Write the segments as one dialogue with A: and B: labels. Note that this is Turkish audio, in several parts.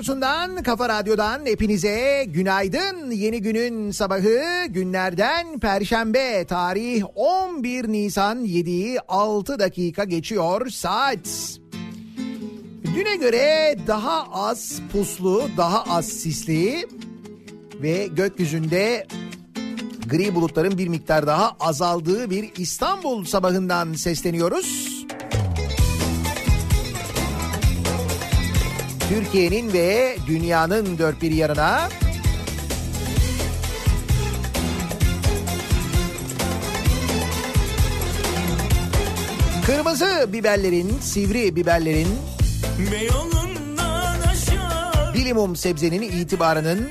A: radyosundan, kafa radyodan hepinize günaydın. Yeni günün sabahı günlerden perşembe tarih 11 Nisan 7'yi 6 dakika geçiyor saat. Düne göre daha az puslu, daha az sisli ve gökyüzünde gri bulutların bir miktar daha azaldığı bir İstanbul sabahından sesleniyoruz. Türkiye'nin ve dünyanın dört bir yanına kırmızı biberlerin, sivri biberlerin, bilimum sebzenin itibarının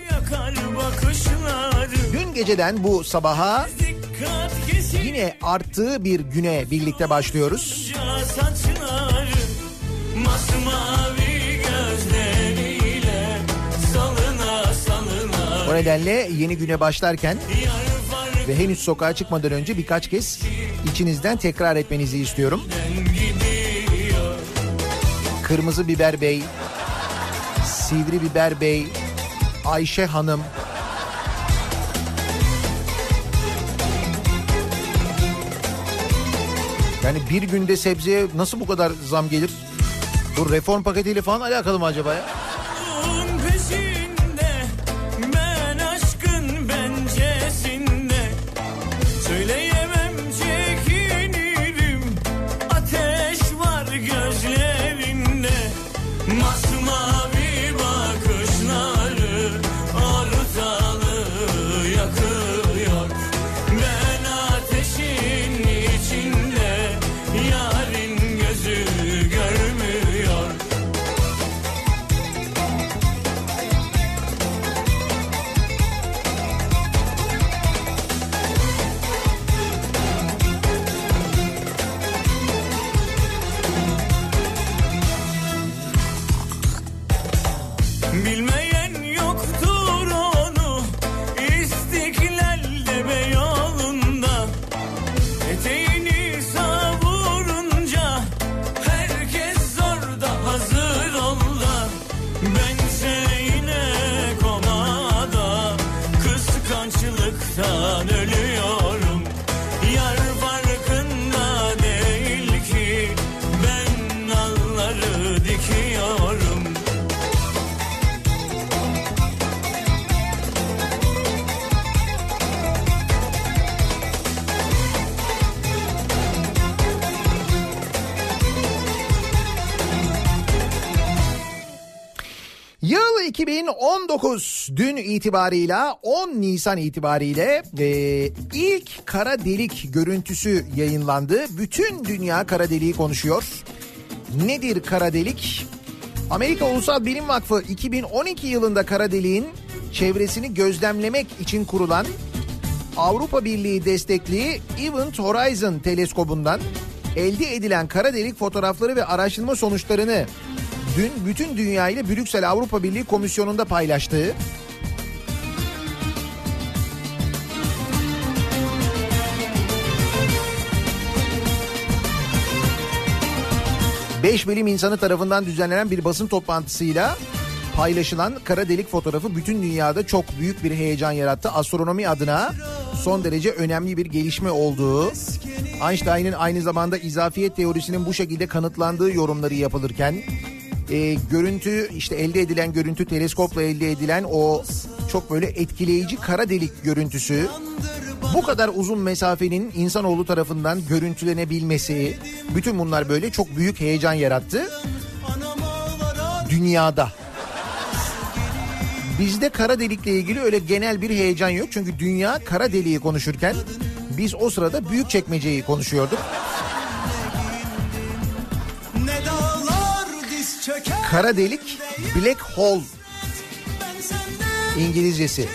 A: dün geceden bu sabaha yine arttığı bir güne birlikte başlıyoruz.
B: Masmavi
A: O nedenle yeni güne başlarken ve henüz sokağa çıkmadan önce birkaç kez içinizden tekrar etmenizi istiyorum. Kırmızı Biber Bey, Sivri Biber Bey, Ayşe Hanım, Yani bir günde sebzeye nasıl bu kadar zam gelir? Bu reform paketiyle falan alakalı mı acaba ya? 2019 dün itibarıyla 10 Nisan itibariyle e, ilk kara delik görüntüsü yayınlandı. Bütün dünya kara deliği konuşuyor. Nedir kara delik? Amerika Ulusal Bilim Vakfı 2012 yılında kara deliğin çevresini gözlemlemek için kurulan Avrupa Birliği destekli Event Horizon teleskobundan elde edilen kara delik fotoğrafları ve araştırma sonuçlarını dün bütün dünya ile Brüksel Avrupa Birliği Komisyonu'nda paylaştı. Beş bilim insanı tarafından düzenlenen bir basın toplantısıyla paylaşılan kara delik fotoğrafı bütün dünyada çok büyük bir heyecan yarattı. Astronomi adına son derece önemli bir gelişme olduğu, Einstein'ın aynı zamanda izafiyet teorisinin bu şekilde kanıtlandığı yorumları yapılırken e, görüntü işte elde edilen görüntü teleskopla elde edilen o çok böyle etkileyici kara delik görüntüsü bu kadar uzun mesafenin insanoğlu tarafından görüntülenebilmesi bütün bunlar böyle çok büyük heyecan yarattı dünyada. Bizde kara delikle ilgili öyle genel bir heyecan yok. Çünkü dünya kara deliği konuşurken biz o sırada büyük çekmeceyi konuşuyorduk. Kara delik black hole İngilizcesi.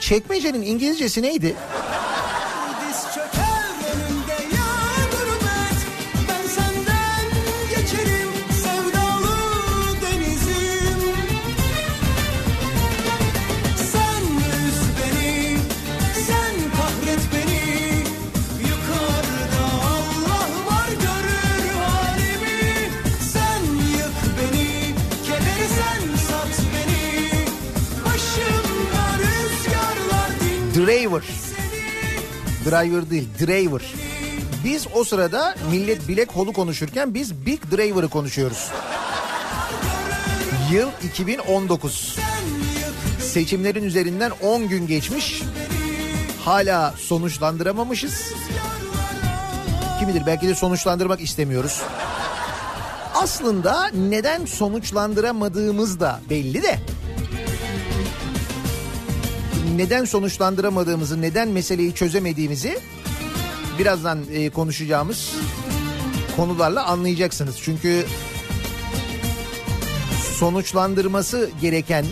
A: Çekmecenin İngilizcesi neydi? Driver. Driver değil, Driver. Biz o sırada millet Black Hole'u konuşurken biz Big Driver'ı konuşuyoruz. Yıl 2019. Seçimlerin üzerinden 10 gün geçmiş. Hala sonuçlandıramamışız. Kim bilir belki de sonuçlandırmak istemiyoruz. Aslında neden sonuçlandıramadığımız da belli de. Neden sonuçlandıramadığımızı, neden meseleyi çözemediğimizi birazdan e, konuşacağımız konularla anlayacaksınız. Çünkü sonuçlandırması gereken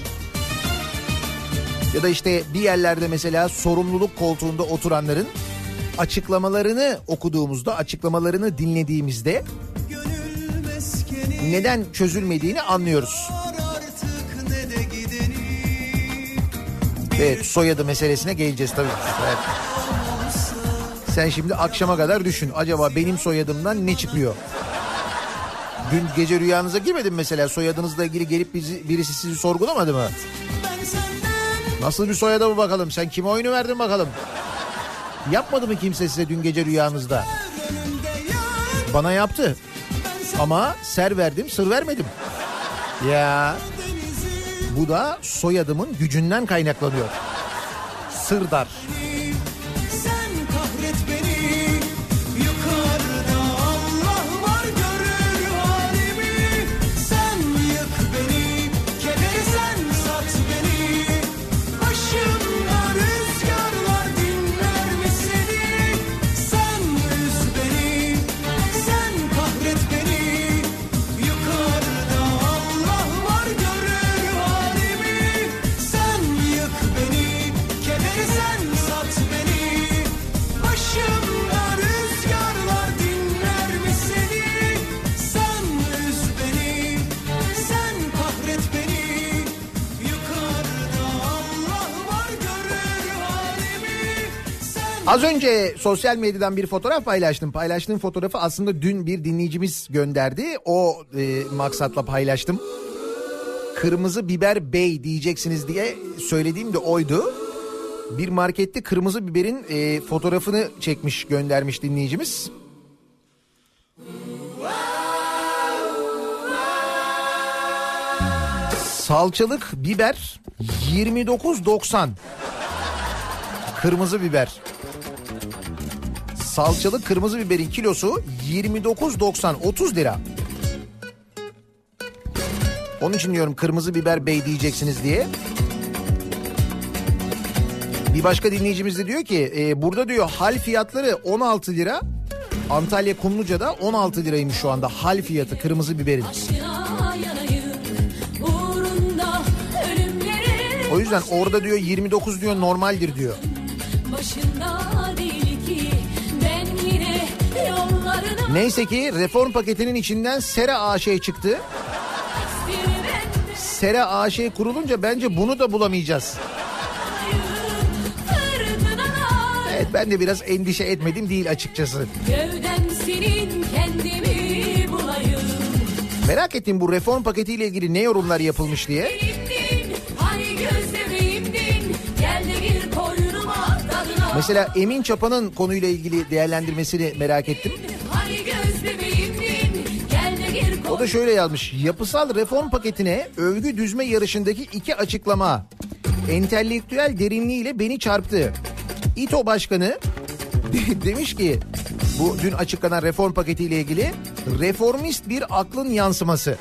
A: ya da işte bir yerlerde mesela sorumluluk koltuğunda oturanların açıklamalarını okuduğumuzda, açıklamalarını dinlediğimizde neden çözülmediğini anlıyoruz. Evet soyadı meselesine geleceğiz tabii. Evet. Sen şimdi akşama kadar düşün. Acaba benim soyadımdan ne çıkıyor? Dün gece rüyanıza girmedin mesela soyadınızla ilgili gelip bizi, birisi sizi sorgulamadı mı? Nasıl bir soyadı bu bakalım? Sen kime oyunu verdin bakalım? Yapmadı mı kimse size dün gece rüyanızda? Bana yaptı. Ama ser verdim sır vermedim. Ya bu da soyadımın gücünden kaynaklanıyor. Sırdar.
C: Sen
A: Az önce sosyal medyadan bir fotoğraf paylaştım. Paylaştığım fotoğrafı aslında dün bir dinleyicimiz gönderdi. O e, maksatla paylaştım. Kırmızı biber bey diyeceksiniz diye söylediğim de oydu. Bir markette kırmızı biberin e, fotoğrafını çekmiş göndermiş dinleyicimiz. Salçalık biber 29.90. Kırmızı biber. Salçalı kırmızı biberin kilosu 29.90 30 lira. Onun için diyorum kırmızı biber bey diyeceksiniz diye. Bir başka dinleyicimiz de diyor ki e, burada diyor hal fiyatları 16 lira. Antalya Kumluca'da 16 liraymış şu anda hal fiyatı kırmızı biberin. O yüzden orada diyor 29 diyor normaldir diyor.
D: başında
A: Neyse ki reform paketinin içinden Sera AŞ çıktı. Sera AŞ kurulunca bence bunu da bulamayacağız. Evet ben de biraz endişe etmedim değil açıkçası.
D: gövdem senin kendimi bulayım
A: Merak ettim bu reform paketiyle ilgili ne yorumlar yapılmış diye.
D: Hani
A: Mesela Emin Çapa'nın konuyla ilgili değerlendirmesini merak ettim. O da şöyle yazmış. Yapısal reform paketine övgü düzme yarışındaki iki açıklama entelektüel derinliğiyle beni çarptı. İTO Başkanı demiş ki bu dün açıklanan reform paketiyle ilgili reformist bir aklın yansıması.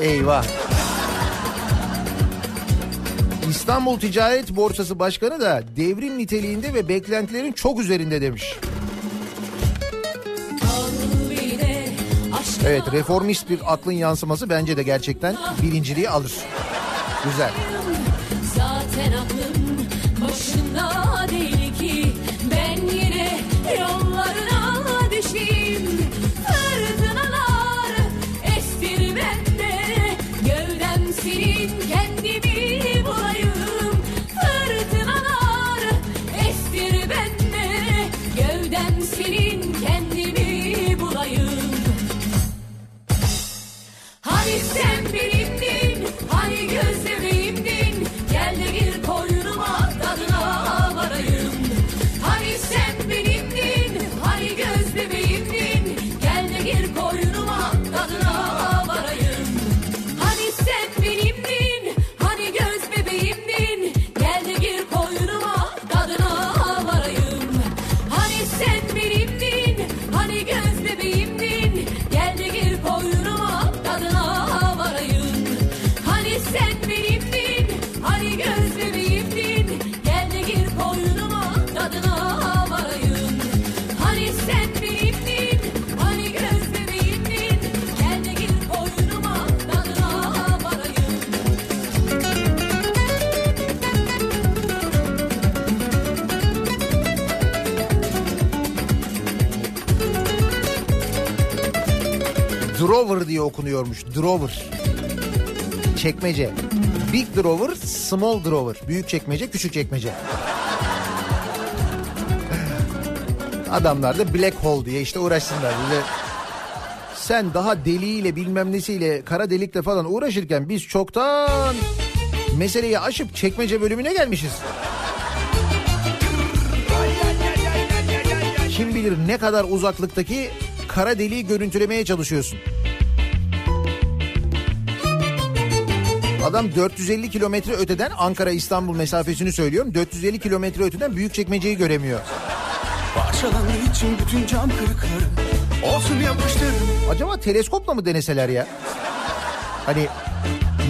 A: Eyvah. İstanbul Ticaret Borsası Başkanı da devrim niteliğinde ve beklentilerin çok üzerinde demiş. Evet reformist bir aklın yansıması bence de gerçekten birinciliği alır. Güzel.
D: Zaten aklım
A: Drover diye okunuyormuş. Drover. Çekmece. Big Drover, Small Drover. Büyük çekmece, küçük çekmece. Adamlar da Black Hole diye işte uğraşsınlar. Bize sen daha deliğiyle bilmem nesiyle kara delikle falan uğraşırken biz çoktan meseleyi aşıp çekmece bölümüne gelmişiz. Kim bilir ne kadar uzaklıktaki kara deliği görüntülemeye çalışıyorsun. Adam 450 kilometre öteden Ankara İstanbul mesafesini söylüyorum. 450 kilometre öteden Büyükçekmece'yi göremiyor.
C: Parçalandığı için bütün cam kırıklarım Olsun yapıştırırım
A: Acaba teleskopla mı deneseler ya? Hani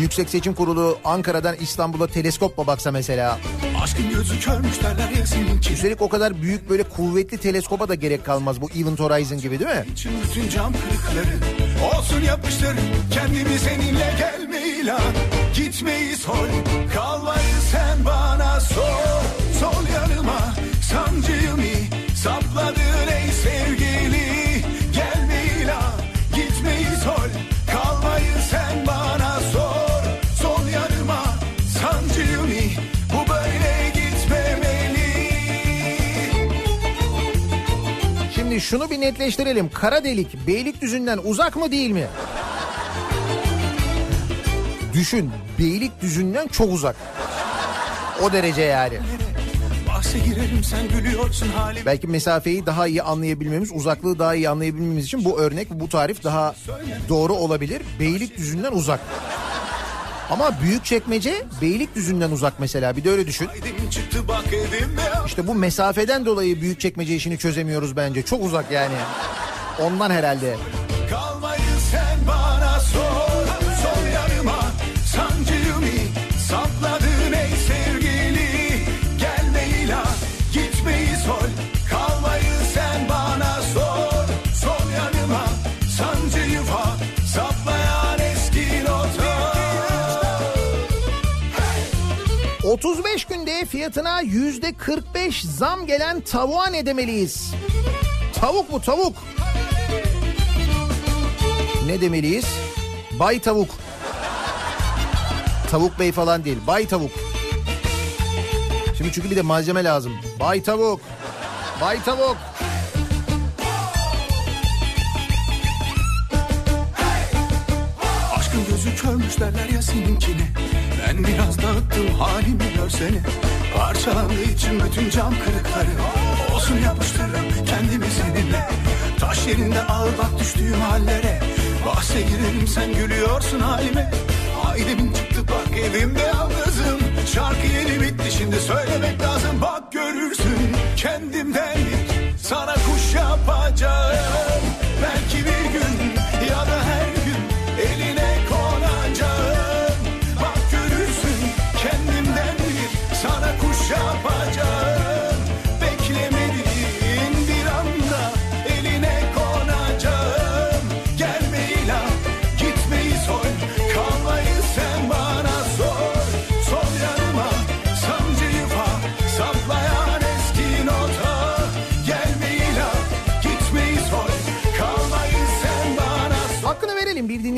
A: Yüksek Seçim Kurulu Ankara'dan İstanbul'a teleskopla baksa mesela.
C: Aşkın gözü körmüş derler ya seninki
A: Üstelik o kadar büyük böyle kuvvetli teleskopa da gerek kalmaz bu Event Horizon gibi değil mi?
C: için bütün cam kırıkları Olsun yapıştır kendimi seninle gelmeyle Gitmeyi sol kalmayı sen bana sor. Sol yanıma sancıyımı sapladın ey sevgili? Gelmeyle gitmeyi sol
A: Şimdi şunu bir netleştirelim. Kara delik Beylikdüzü'nden uzak mı değil mi? Düşün Beylikdüzü'nden çok uzak. O derece yani.
C: Girerim sen gülüyorsun halim
A: Belki mesafeyi daha iyi anlayabilmemiz, uzaklığı daha iyi anlayabilmemiz için bu örnek, bu tarif daha doğru olabilir. Beylikdüzü'nden uzak. Ama Büyükçekmece Beylikdüzü'nden uzak mesela. Bir de öyle düşün. İşte bu mesafeden dolayı Büyükçekmece işini çözemiyoruz bence. Çok uzak yani. Ondan herhalde.
C: Kalmayı
A: 35 günde fiyatına yüzde 45 zam gelen tavuğa ne demeliyiz? Tavuk bu tavuk. Ne demeliyiz? Bay tavuk. Tavuk bey falan değil. Bay tavuk. Şimdi çünkü bir de malzeme lazım. Bay tavuk. Bay tavuk.
C: Gözü körmüş derler ya seninkine. Ben biraz dağıttım halimi görsene. Parçalandığı için bütün cam kırıkları. Olsun yapıştırırım kendimi seninle. Taş yerinde ağır bak düştüğüm hallere. Bahse girerim sen gülüyorsun halime. Ailemin çıktı bak evimde yalnızım. Şarkı yeni bitti şimdi söylemek lazım. Bak görürsün kendimden Sana kuş yapacağım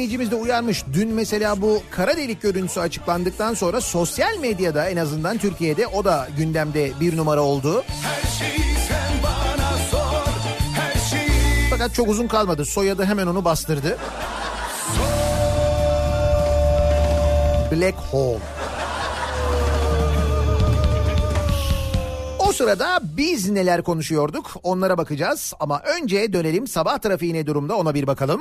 A: dinleyicimiz de uyarmış. Dün mesela bu kara delik görüntüsü açıklandıktan sonra sosyal medyada en azından Türkiye'de o da gündemde bir numara oldu.
C: Her şeyi sen bana sor Her şeyi
A: Fakat çok uzun kalmadı. Soyadı hemen onu bastırdı. Black Hole. O sırada biz neler konuşuyorduk onlara bakacağız. Ama önce dönelim sabah trafiği ne durumda ona bir bakalım.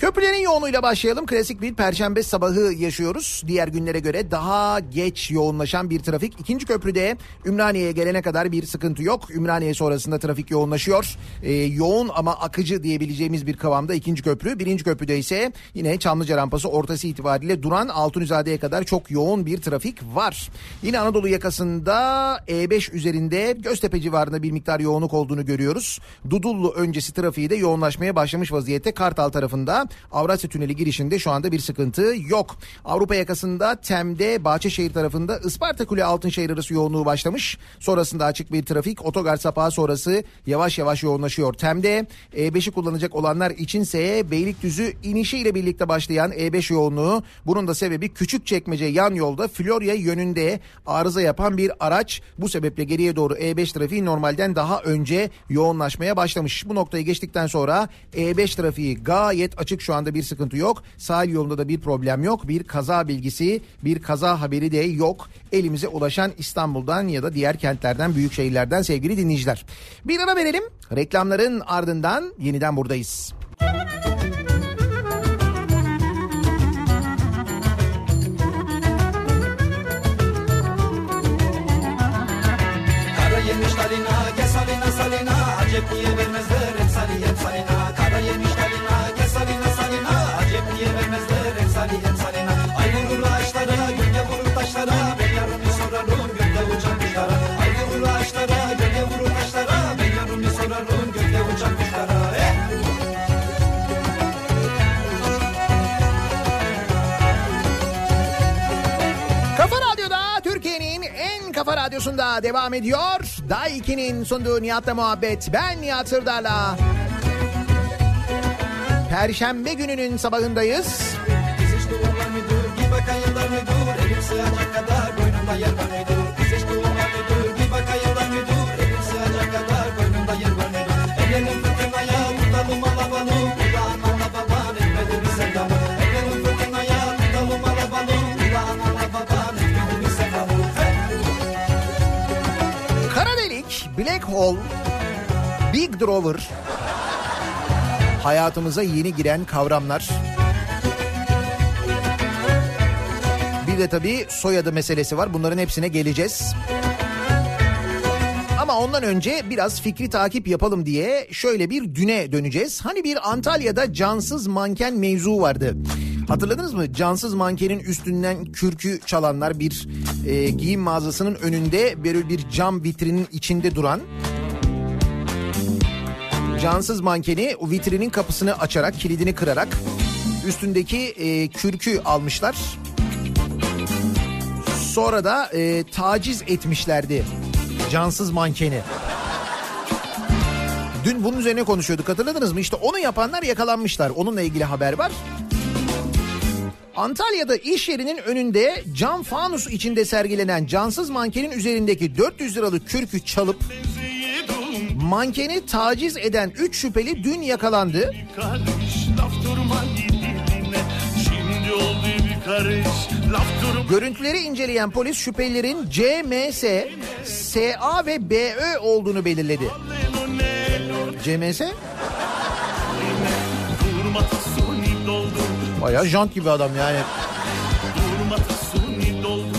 A: Köprülerin yoğunluğuyla başlayalım. Klasik bir perşembe sabahı yaşıyoruz. Diğer günlere göre daha geç yoğunlaşan bir trafik. İkinci köprüde Ümraniye'ye gelene kadar bir sıkıntı yok. Ümraniye sonrasında trafik yoğunlaşıyor. Ee, yoğun ama akıcı diyebileceğimiz bir kıvamda ikinci köprü. Birinci köprüde ise yine Çamlıca rampası ortası itibariyle duran Altunizade'ye kadar çok yoğun bir trafik var. Yine Anadolu yakasında E5 üzerinde Göztepe civarında bir miktar yoğunluk olduğunu görüyoruz. Dudullu öncesi trafiği de yoğunlaşmaya başlamış vaziyette Kartal tarafında. Avrasya Tüneli girişinde şu anda bir sıkıntı yok. Avrupa yakasında Tem'de Bahçeşehir tarafında Isparta Kule Altınşehir arası yoğunluğu başlamış. Sonrasında açık bir trafik. Otogar sapağı sonrası yavaş yavaş yoğunlaşıyor. Tem'de E5'i kullanacak olanlar içinse Beylikdüzü inişiyle birlikte başlayan E5 yoğunluğu. Bunun da sebebi Küçükçekmece yan yolda Florya yönünde arıza yapan bir araç. Bu sebeple geriye doğru E5 trafiği normalden daha önce yoğunlaşmaya başlamış. Bu noktayı geçtikten sonra E5 trafiği gayet açık ulaştık. Şu anda bir sıkıntı yok. Sahil yolunda da bir problem yok. Bir kaza bilgisi, bir kaza haberi de yok. Elimize ulaşan İstanbul'dan ya da diğer kentlerden, büyük şehirlerden sevgili dinleyiciler. Bir ara verelim. Reklamların ardından yeniden buradayız.
E: Kara
A: kafa radyosunda devam ediyor. Day 2'nin sunduğu Nihat'la muhabbet. Ben Nihat Sırdar'la. Perşembe gününün sabahındayız.
E: Hiç doğumlar müdür bir bakayımlar müdür Elim sığacak kadar boynumda yer var müdür
A: hole, big drawer. Hayatımıza yeni giren kavramlar. Bir de tabii soyadı meselesi var. Bunların hepsine geleceğiz. Ama ondan önce biraz fikri takip yapalım diye şöyle bir düne döneceğiz. Hani bir Antalya'da cansız manken mevzu vardı. Hatırladınız mı? Cansız mankenin üstünden kürkü çalanlar bir e, giyim mağazasının önünde böyle bir cam vitrinin içinde duran cansız mankeni o vitrinin kapısını açarak kilidini kırarak üstündeki e, kürkü almışlar. Sonra da e, taciz etmişlerdi cansız mankeni. Dün bunun üzerine konuşuyorduk hatırladınız mı? İşte onu yapanlar yakalanmışlar. Onunla ilgili haber var. Antalya'da iş yerinin önünde cam fanus içinde sergilenen cansız mankenin üzerindeki 400 liralık kürkü çalıp mankeni taciz eden 3 şüpheli dün yakalandı. Görüntüleri inceleyen polis şüphelilerin CMS, SA ve BÖ olduğunu belirledi. CMS?
B: Durma suni doldur
A: Bayağı jant gibi adam yani.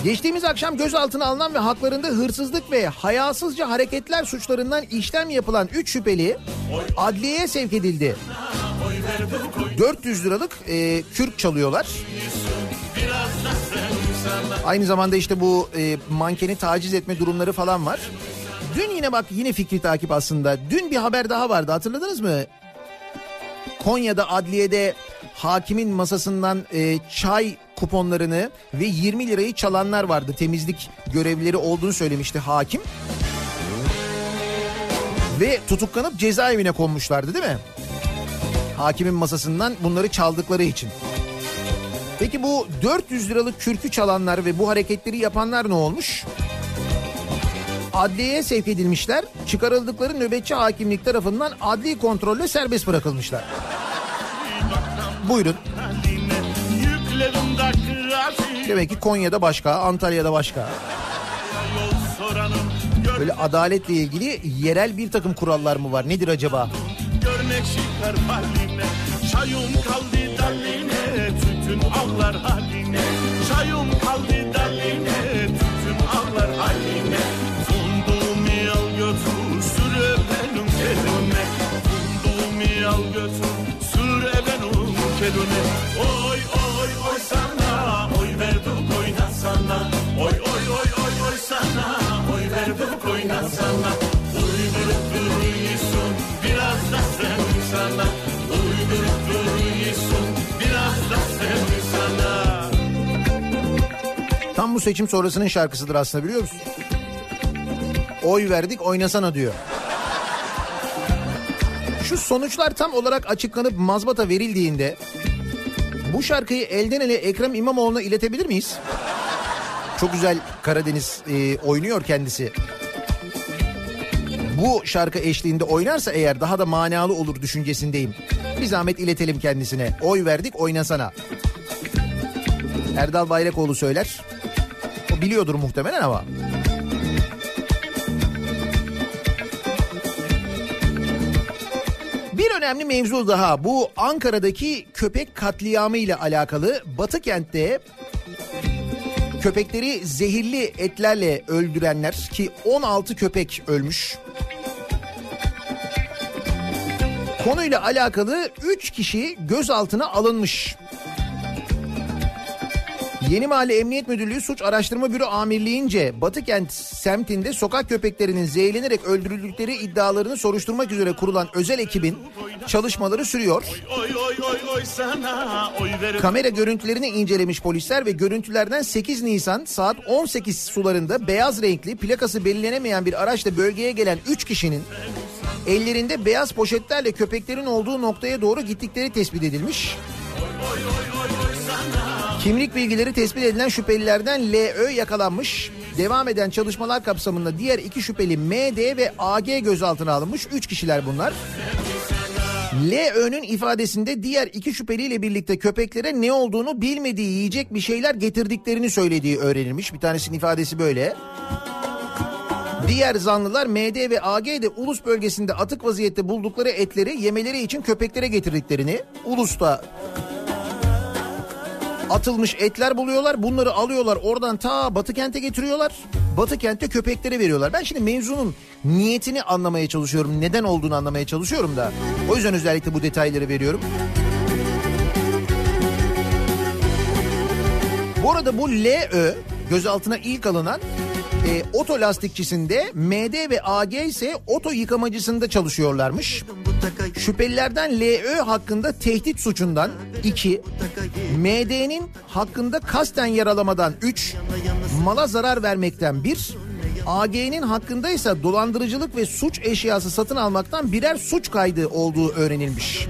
A: Geçtiğimiz akşam gözaltına alınan ve haklarında hırsızlık ve hayasızca hareketler suçlarından işlem yapılan 3 şüpheli adliyeye sevk edildi. 400 liralık e, kürk çalıyorlar. Aynı zamanda işte bu e, mankeni taciz etme durumları falan var. Dün yine bak yine fikri takip aslında. Dün bir haber daha vardı hatırladınız mı? Konya'da adliyede hakimin masasından e, çay kuponlarını ve 20 lirayı çalanlar vardı. Temizlik görevlileri olduğunu söylemişti hakim. Ve tutuklanıp cezaevine konmuşlardı değil mi? Hakimin masasından bunları çaldıkları için. Peki bu 400 liralık kürkü çalanlar ve bu hareketleri yapanlar ne olmuş? Adliyeye sevk edilmişler. Çıkarıldıkları nöbetçi hakimlik tarafından adli kontrolle serbest bırakılmışlar. Buyurun. Demek ki Konya'da başka, Antalya'da başka. Böyle adaletle ilgili yerel bir takım kurallar mı var? Nedir acaba?
B: görmek çıkar haline Çayım kaldı daline Tütün avlar haline Çayım kaldı kelime Oy oy oy sana Oy verdik oynasana Oy oy oy oy oy sana Oy verdik oynasana Uydurup duruyorsun Biraz da sen sana. Uydurup duruyorsun Biraz da sen sana.
A: Tam bu seçim sonrasının şarkısıdır aslında biliyor musun? Oy verdik oynasana diyor. Şu sonuçlar tam olarak açıklanıp mazbata verildiğinde bu şarkıyı elden ele Ekrem İmamoğlu'na iletebilir miyiz? Çok güzel Karadeniz e, oynuyor kendisi. Bu şarkı eşliğinde oynarsa eğer daha da manalı olur düşüncesindeyim. Bir zahmet iletelim kendisine. Oy verdik oynasana. Erdal Bayrakoğlu söyler. O biliyordur muhtemelen ama. Önemli mevzu daha bu Ankara'daki köpek katliamı ile alakalı Batı kentte köpekleri zehirli etlerle öldürenler ki 16 köpek ölmüş. Konuyla alakalı 3 kişi gözaltına alınmış. Yeni Mahalle Emniyet Müdürlüğü Suç Araştırma Büro Amirliğince Batıkent semtinde sokak köpeklerinin zehirlenerek öldürüldükleri iddialarını soruşturmak üzere kurulan özel ekibin çalışmaları sürüyor.
B: Oy oy oy oy sana oy.
A: Kamera görüntülerini incelemiş polisler ve görüntülerden 8 Nisan saat 18 sularında beyaz renkli plakası belirlenemeyen bir araçla bölgeye gelen 3 kişinin ellerinde beyaz poşetlerle köpeklerin olduğu noktaya doğru gittikleri tespit edilmiş. Kimlik bilgileri tespit edilen şüphelilerden LÖ yakalanmış. Devam eden çalışmalar kapsamında diğer iki şüpheli MD ve AG gözaltına alınmış. Üç kişiler bunlar. LÖ'nün ifadesinde diğer iki şüpheliyle birlikte köpeklere ne olduğunu bilmediği yiyecek bir şeyler getirdiklerini söylediği öğrenilmiş. Bir tanesinin ifadesi böyle. Diğer zanlılar MD ve AG'de Ulus bölgesinde atık vaziyette buldukları etleri yemeleri için köpeklere getirdiklerini, Ulus'ta atılmış etler buluyorlar. Bunları alıyorlar oradan ta Batı kente getiriyorlar. Batı kentte köpeklere veriyorlar. Ben şimdi mevzunun niyetini anlamaya çalışıyorum. Neden olduğunu anlamaya çalışıyorum da. O yüzden özellikle bu detayları veriyorum. Bu arada bu LÖ gözaltına ilk alınan e, oto lastikçisinde MD ve AG ise oto yıkamacısında çalışıyorlarmış. Şüphelilerden LÖ hakkında tehdit suçundan 2, MD'nin hakkında kasten yaralamadan 3, mala zarar vermekten 1, AG'nin hakkında ise dolandırıcılık ve suç eşyası satın almaktan birer suç kaydı olduğu öğrenilmiş.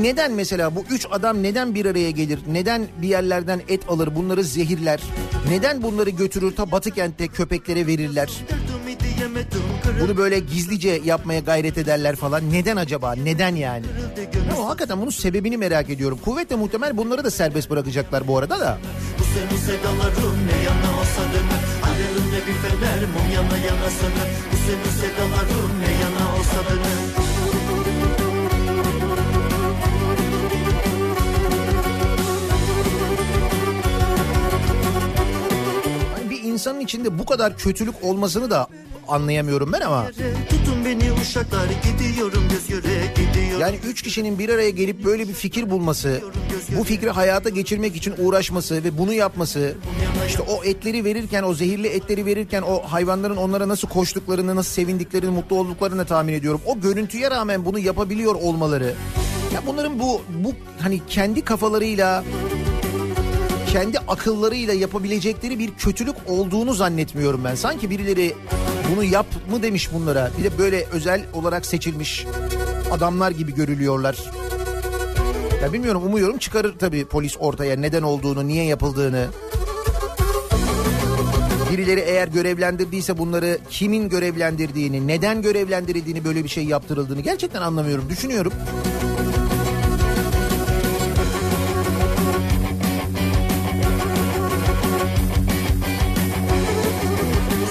A: Neden mesela bu üç adam neden bir araya gelir? Neden bir yerlerden et alır bunları zehirler? Neden bunları götürür ta Batı kentte köpeklere verirler? Bunu böyle gizlice yapmaya gayret ederler falan. Neden acaba? Neden yani? Ya, hakikaten bunun sebebini merak ediyorum. Kuvvetle muhtemel bunları da serbest bırakacaklar bu arada da.
F: Bu senin sedaların ne yana olsa dönür Alevinde bir fener mum yana yana sönür Bu senin sedaların ne yana olsa dönür
A: insanın içinde bu kadar kötülük olmasını da anlayamıyorum ben ama.
F: Tutun beni uşaklar gidiyorum göz göre gidiyorum
A: Yani üç kişinin bir araya gelip böyle bir fikir bulması, bu fikri hayata geçirmek için uğraşması ve bunu yapması, işte o etleri verirken, o zehirli etleri verirken o hayvanların onlara nasıl koştuklarını, nasıl sevindiklerini, mutlu olduklarını tahmin ediyorum. O görüntüye rağmen bunu yapabiliyor olmaları. Ya bunların bu bu hani kendi kafalarıyla kendi akıllarıyla yapabilecekleri bir kötülük olduğunu zannetmiyorum ben. Sanki birileri bunu yap mı demiş bunlara. Bir de böyle özel olarak seçilmiş adamlar gibi görülüyorlar. Ya bilmiyorum umuyorum çıkarır tabii polis ortaya neden olduğunu, niye yapıldığını. Birileri eğer görevlendirdiyse bunları kimin görevlendirdiğini, neden görevlendirildiğini böyle bir şey yaptırıldığını gerçekten anlamıyorum. Düşünüyorum.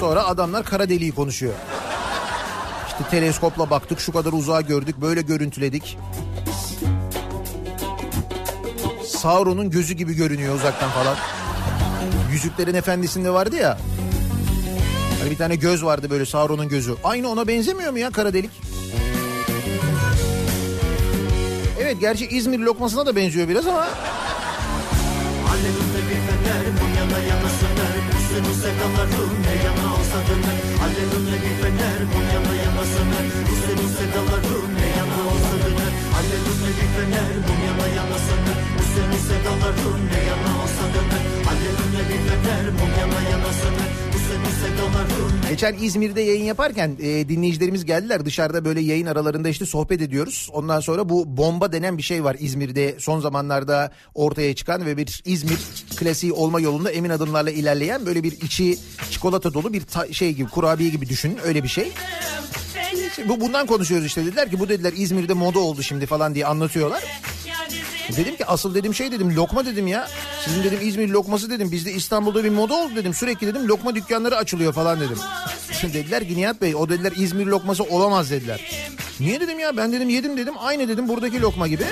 A: Sonra adamlar kara deliği konuşuyor. İşte teleskopla baktık şu kadar uzağa gördük böyle görüntüledik. Sauron'un gözü gibi görünüyor uzaktan falan. Yüzüklerin Efendisi'nde vardı ya. Hani bir tane göz vardı böyle Sauron'un gözü. Aynı ona benzemiyor mu ya kara delik? Evet gerçi İzmir lokmasına da benziyor biraz ama.
F: Alevinde bir fener mum yana yana söner Bu sedaların ne yana olsa döner Alevinde bir fener mum yana yana söner Bu senin sedaların ne yana olsa döner Alevinde bir fener mum yana yana söner Bu senin sedaların ne yana olsa döner Alevinde bir fener mum yana
A: Geçen İzmir'de yayın yaparken e, dinleyicilerimiz geldiler. Dışarıda böyle yayın aralarında işte sohbet ediyoruz. Ondan sonra bu bomba denen bir şey var İzmir'de son zamanlarda ortaya çıkan ve bir İzmir klasiği olma yolunda emin adımlarla ilerleyen böyle bir içi çikolata dolu bir ta- şey gibi kurabiye gibi düşünün öyle bir şey. Bu bundan konuşuyoruz işte dediler ki bu dediler İzmir'de moda oldu şimdi falan diye anlatıyorlar. Dedim ki asıl dedim şey dedim lokma dedim ya. Sizin dedim İzmir lokması dedim. Bizde İstanbul'da bir moda oldu dedim. Sürekli dedim lokma dükkanları açılıyor falan dedim. Şimdi dediler ki Nihat Bey o dediler İzmir lokması olamaz dediler. Niye dedim ya ben dedim yedim dedim aynı dedim buradaki lokma gibi.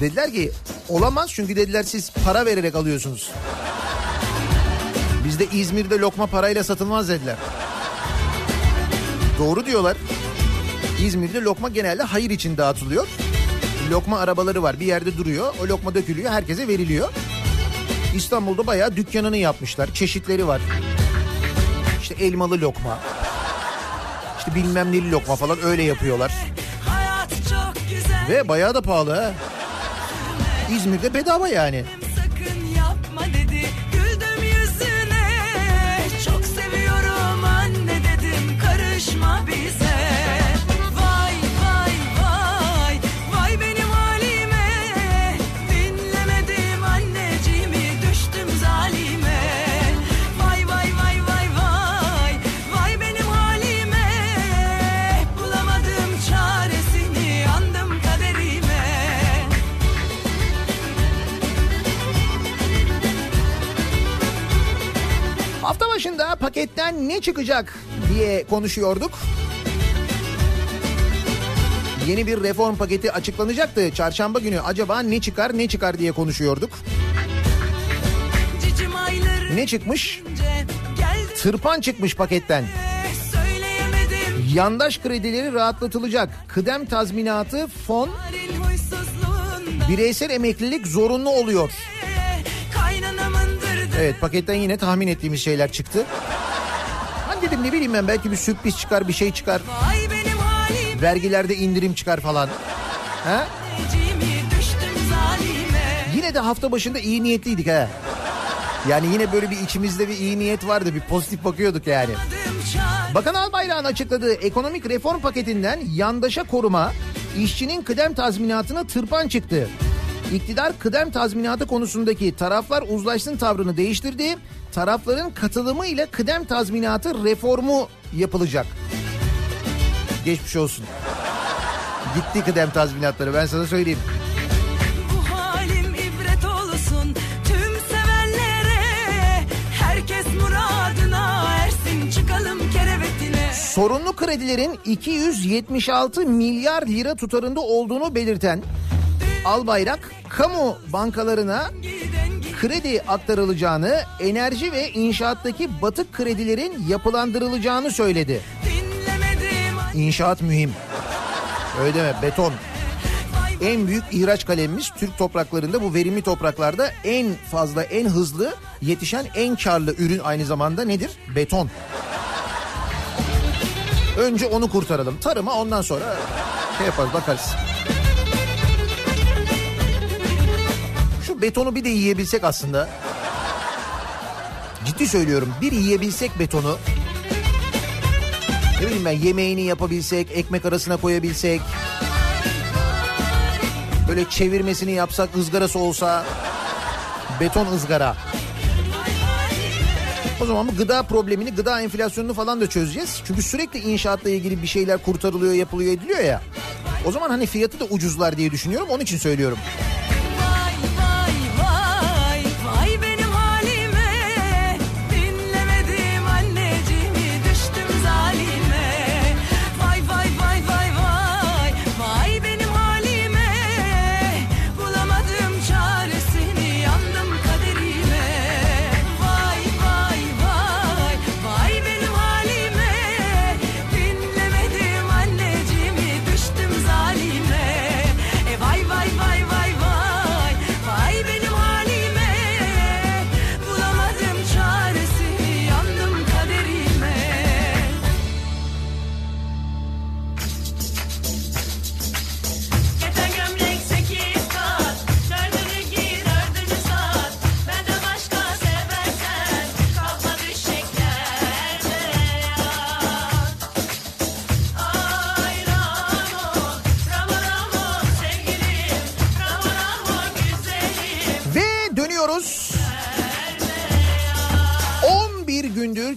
A: Dediler ki olamaz çünkü dediler siz para vererek alıyorsunuz. Bizde İzmir'de lokma parayla satılmaz dediler. Doğru diyorlar. İzmir'de lokma genelde hayır için dağıtılıyor. Lokma arabaları var bir yerde duruyor. O lokma dökülüyor herkese veriliyor. İstanbul'da bayağı dükkanını yapmışlar. Çeşitleri var. İşte elmalı lokma. İşte bilmem neli lokma falan öyle yapıyorlar. Ve bayağı da pahalı ha. İzmir'de bedava yani. Başında paketten ne çıkacak diye konuşuyorduk. Yeni bir reform paketi açıklanacaktı. Çarşamba günü acaba ne çıkar ne çıkar diye konuşuyorduk. Ne çıkmış? Tırpan çıkmış paketten. Yandaş kredileri rahatlatılacak. Kıdem tazminatı, fon, bireysel emeklilik zorunlu oluyor. Evet paketten yine tahmin ettiğimiz şeyler çıktı. Hani dedim ne bileyim ben belki bir sürpriz çıkar bir şey çıkar. Vergilerde indirim çıkar falan. Ha? Yine de hafta başında iyi niyetliydik ha. Yani yine böyle bir içimizde bir iyi niyet vardı. Bir pozitif bakıyorduk yani. Bakan Albayrak'ın açıkladığı ekonomik reform paketinden yandaşa koruma, işçinin kıdem tazminatına tırpan çıktı. İktidar kıdem tazminatı konusundaki taraflar uzlaşsın tavrını değiştirdi. Tarafların katılımı ile kıdem tazminatı reformu yapılacak. Geçmiş olsun. Gitti kıdem tazminatları ben sana söyleyeyim.
G: Olsun ersin
A: Sorunlu kredilerin 276 milyar lira tutarında olduğunu belirten Albayrak, kamu bankalarına kredi aktarılacağını, enerji ve inşaattaki batık kredilerin yapılandırılacağını söyledi. İnşaat mühim. Öyle deme beton. En büyük ihraç kalemimiz Türk topraklarında bu verimli topraklarda en fazla en hızlı yetişen en karlı ürün aynı zamanda nedir? Beton. Önce onu kurtaralım. Tarıma ondan sonra şey yaparız bakarız. Betonu bir de yiyebilsek aslında. Ciddi söylüyorum bir yiyebilsek betonu. Ne bileyim ben yemeğini yapabilsek, ekmek arasına koyabilsek. Böyle çevirmesini yapsak, ızgarası olsa. Beton ızgara. O zaman bu gıda problemini, gıda enflasyonunu falan da çözeceğiz. Çünkü sürekli inşaatla ilgili bir şeyler kurtarılıyor, yapılıyor, ediliyor ya. O zaman hani fiyatı da ucuzlar diye düşünüyorum. Onun için söylüyorum.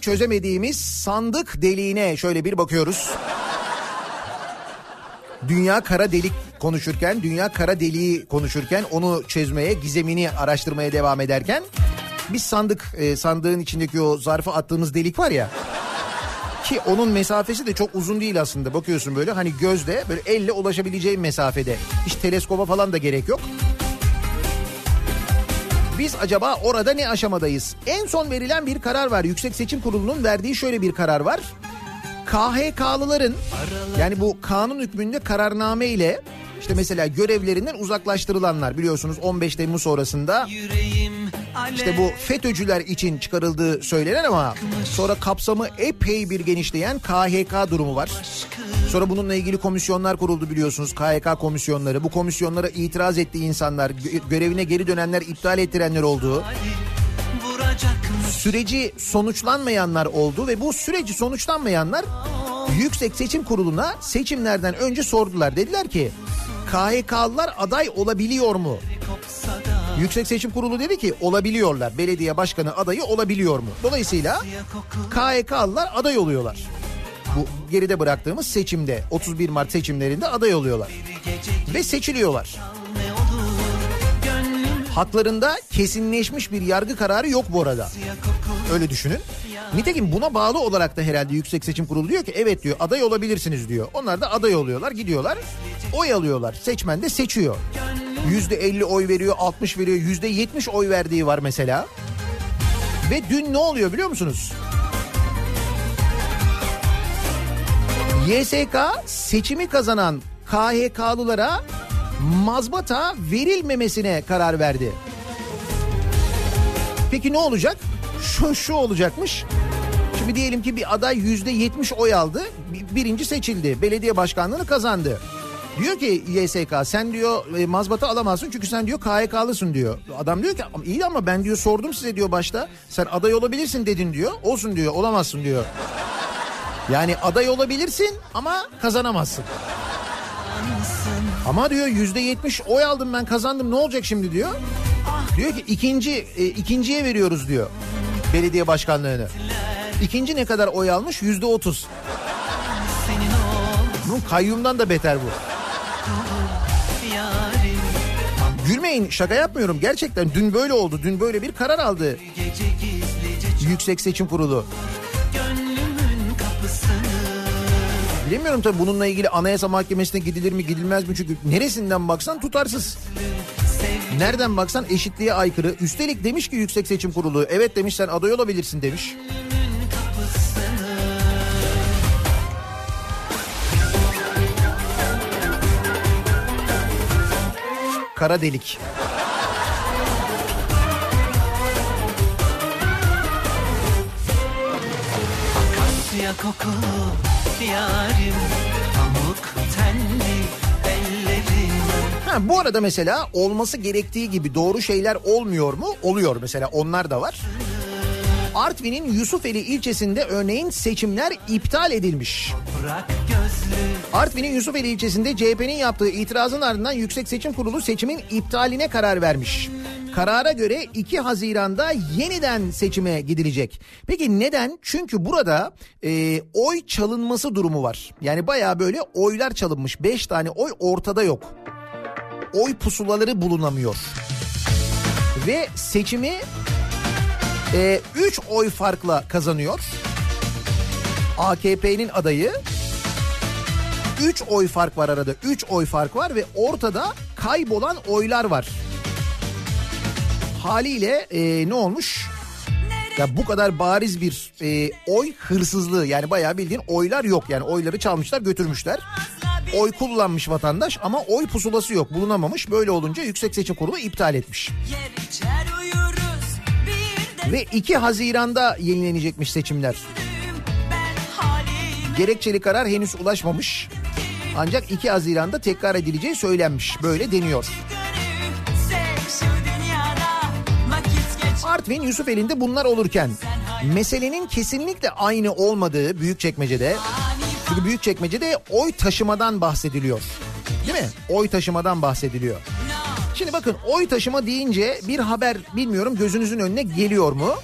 A: Çözemediğimiz sandık deliğine şöyle bir bakıyoruz. Dünya kara delik konuşurken, dünya kara deliği konuşurken onu çözmeye, gizemini araştırmaya devam ederken biz sandık e, sandığın içindeki o zarfı attığımız delik var ya ki onun mesafesi de çok uzun değil aslında. Bakıyorsun böyle hani gözle böyle elle ulaşabileceğin mesafede. Hiç teleskoba falan da gerek yok. Biz acaba orada ne aşamadayız? En son verilen bir karar var. Yüksek Seçim Kurulu'nun verdiği şöyle bir karar var. KHK'lıların yani bu kanun hükmünde kararname ile işte mesela görevlerinden uzaklaştırılanlar biliyorsunuz 15 Temmuz sonrasında işte bu FETÖ'cüler için çıkarıldığı söylenen ama sonra kapsamı epey bir genişleyen KHK durumu var. Sonra bununla ilgili komisyonlar kuruldu biliyorsunuz KHK komisyonları. Bu komisyonlara itiraz ettiği insanlar, gö- görevine geri dönenler, iptal ettirenler oldu. Süreci sonuçlanmayanlar oldu ve bu süreci sonuçlanmayanlar Yüksek Seçim Kurulu'na seçimlerden önce sordular. Dediler ki KHK'lılar aday olabiliyor mu? Yüksek Seçim Kurulu dedi ki olabiliyorlar. Belediye başkanı adayı olabiliyor mu? Dolayısıyla KHK'lılar aday oluyorlar. Bu geride bıraktığımız seçimde 31 Mart seçimlerinde aday oluyorlar. Ve seçiliyorlar. Haklarında kesinleşmiş bir yargı kararı yok bu arada. Öyle düşünün. Nitekim buna bağlı olarak da herhalde Yüksek Seçim Kurulu diyor ki evet diyor aday olabilirsiniz diyor. Onlar da aday oluyorlar gidiyorlar oy alıyorlar. Seçmen de seçiyor. Yüzde 50 oy veriyor 60 veriyor yüzde 70 oy verdiği var mesela. Ve dün ne oluyor biliyor musunuz? YSK seçimi kazanan KHK'lılara mazbata verilmemesine karar verdi. Peki ne olacak? Şu, şu olacakmış. Şimdi diyelim ki bir aday yüzde yetmiş oy aldı. bir- Birinci seçildi. Belediye başkanlığını kazandı. Diyor ki YSK sen diyor e, mazbata alamazsın çünkü sen diyor KHK'lısın diyor. Adam diyor ki "Ama iyi ama ben diyor sordum size diyor başta. Sen aday olabilirsin dedin diyor. Olsun diyor olamazsın diyor. Yani aday olabilirsin ama kazanamazsın. Ama diyor yüzde yetmiş oy aldım ben kazandım ne olacak şimdi diyor. Diyor ki ikinci e, ikinciye veriyoruz diyor belediye başkanlığını. İkinci ne kadar oy almış? Yüzde otuz.
G: senin ol
A: Bu kayyumdan da beter bu. Gülmeyin şaka yapmıyorum gerçekten dün böyle oldu. Dün böyle bir karar aldı Yüksek Seçim Kurulu. Bilemiyorum tabii bununla ilgili Anayasa Mahkemesi'ne gidilir mi gidilmez mi çünkü neresinden baksan tutarsız. Nereden baksan eşitliğe aykırı. Üstelik demiş ki Yüksek Seçim Kurulu evet demiş sen aday olabilirsin demiş. Kara delik.
G: Kokulu yarim Pamuk tenli ellerin
A: Ha, bu arada mesela olması gerektiği gibi doğru şeyler olmuyor mu? Oluyor mesela onlar da var. Artvin'in Yusufeli ilçesinde örneğin seçimler iptal edilmiş. Artvin'in Yusufeli ilçesinde CHP'nin yaptığı itirazın ardından Yüksek Seçim Kurulu seçimin iptaline karar vermiş. Karara göre 2 Haziran'da yeniden seçime gidilecek. Peki neden? Çünkü burada e, oy çalınması durumu var. Yani baya böyle oylar çalınmış. 5 tane oy ortada yok. Oy pusulaları bulunamıyor. Ve seçimi 3 oy farkla kazanıyor. AKP'nin adayı 3 oy fark var arada. 3 oy fark var ve ortada kaybolan oylar var. Haliyle e, ne olmuş? Ya bu kadar bariz bir e, oy hırsızlığı yani bayağı bildiğin oylar yok yani oyları çalmışlar götürmüşler. Oy kullanmış vatandaş ama oy pusulası yok bulunamamış. Böyle olunca Yüksek Seçim Kurulu iptal etmiş. Ve 2 Haziran'da yenilenecekmiş seçimler. Gerekçeli karar henüz ulaşmamış. Ancak 2 Haziran'da tekrar edileceği söylenmiş. Böyle deniyor.
G: gönül
A: Artvin Yusufeli'nde bunlar olurken meselenin kesinlikle aynı olmadığı Büyükçekmece'de çünkü Büyükçekmece'de oy taşımadan bahsediliyor. Değil mi? Oy taşımadan bahsediliyor. Şimdi bakın oy taşıma deyince bir haber bilmiyorum gözünüzün önüne geliyor mu?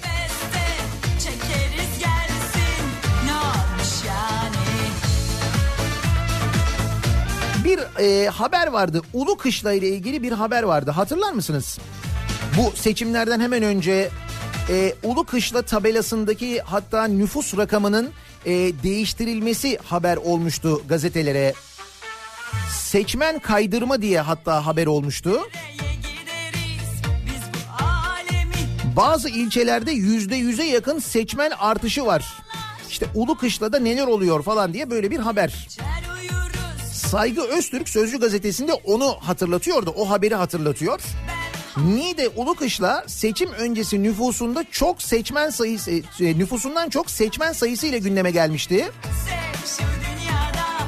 A: Bir e, haber vardı. Ulu Kışla ile ilgili bir haber vardı. Hatırlar mısınız? Bu seçimlerden hemen önce e, Ulu Kışla tabelasındaki hatta nüfus rakamının e, değiştirilmesi haber olmuştu gazetelere. Seçmen kaydırma diye hatta haber olmuştu. Bazı ilçelerde yüzde yüze yakın seçmen artışı var. İşte Ulu Kışla'da neler oluyor falan diye böyle bir haber. Saygı Öztürk Sözcü gazetesinde onu hatırlatıyordu. O haberi hatırlatıyor. Niğde Ulukışla seçim öncesi nüfusunda çok seçmen sayısı e, nüfusundan çok seçmen sayısı ile gündeme gelmişti.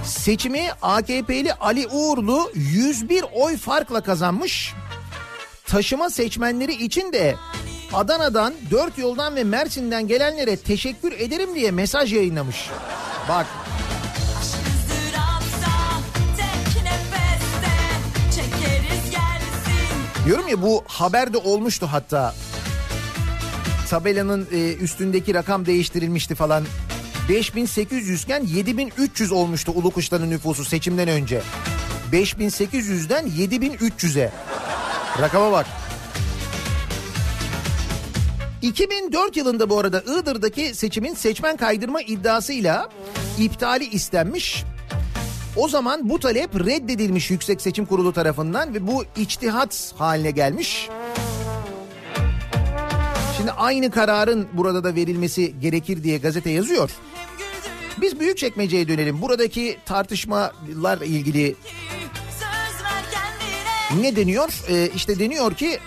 A: Seçimi AKP'li Ali Uğurlu 101 oy farkla kazanmış. Taşıma seçmenleri için de Adana'dan, Dört Yoldan ve Mersin'den gelenlere teşekkür ederim diye mesaj yayınlamış. Bak Diyorum ya bu haberde olmuştu hatta. Tabelanın e, üstündeki rakam değiştirilmişti falan. 5800 iken 7300 olmuştu Ulukuş'tanın nüfusu seçimden önce. 5800'den 7300'e. Rakama bak. 2004 yılında bu arada Iğdır'daki seçimin seçmen kaydırma iddiasıyla iptali istenmiş. O zaman bu talep reddedilmiş Yüksek Seçim Kurulu tarafından ve bu içtihat haline gelmiş. Şimdi aynı kararın burada da verilmesi gerekir diye gazete yazıyor. Biz Büyükçekmece'ye dönelim. Buradaki tartışmalarla ilgili ne deniyor? Ee, işte deniyor ki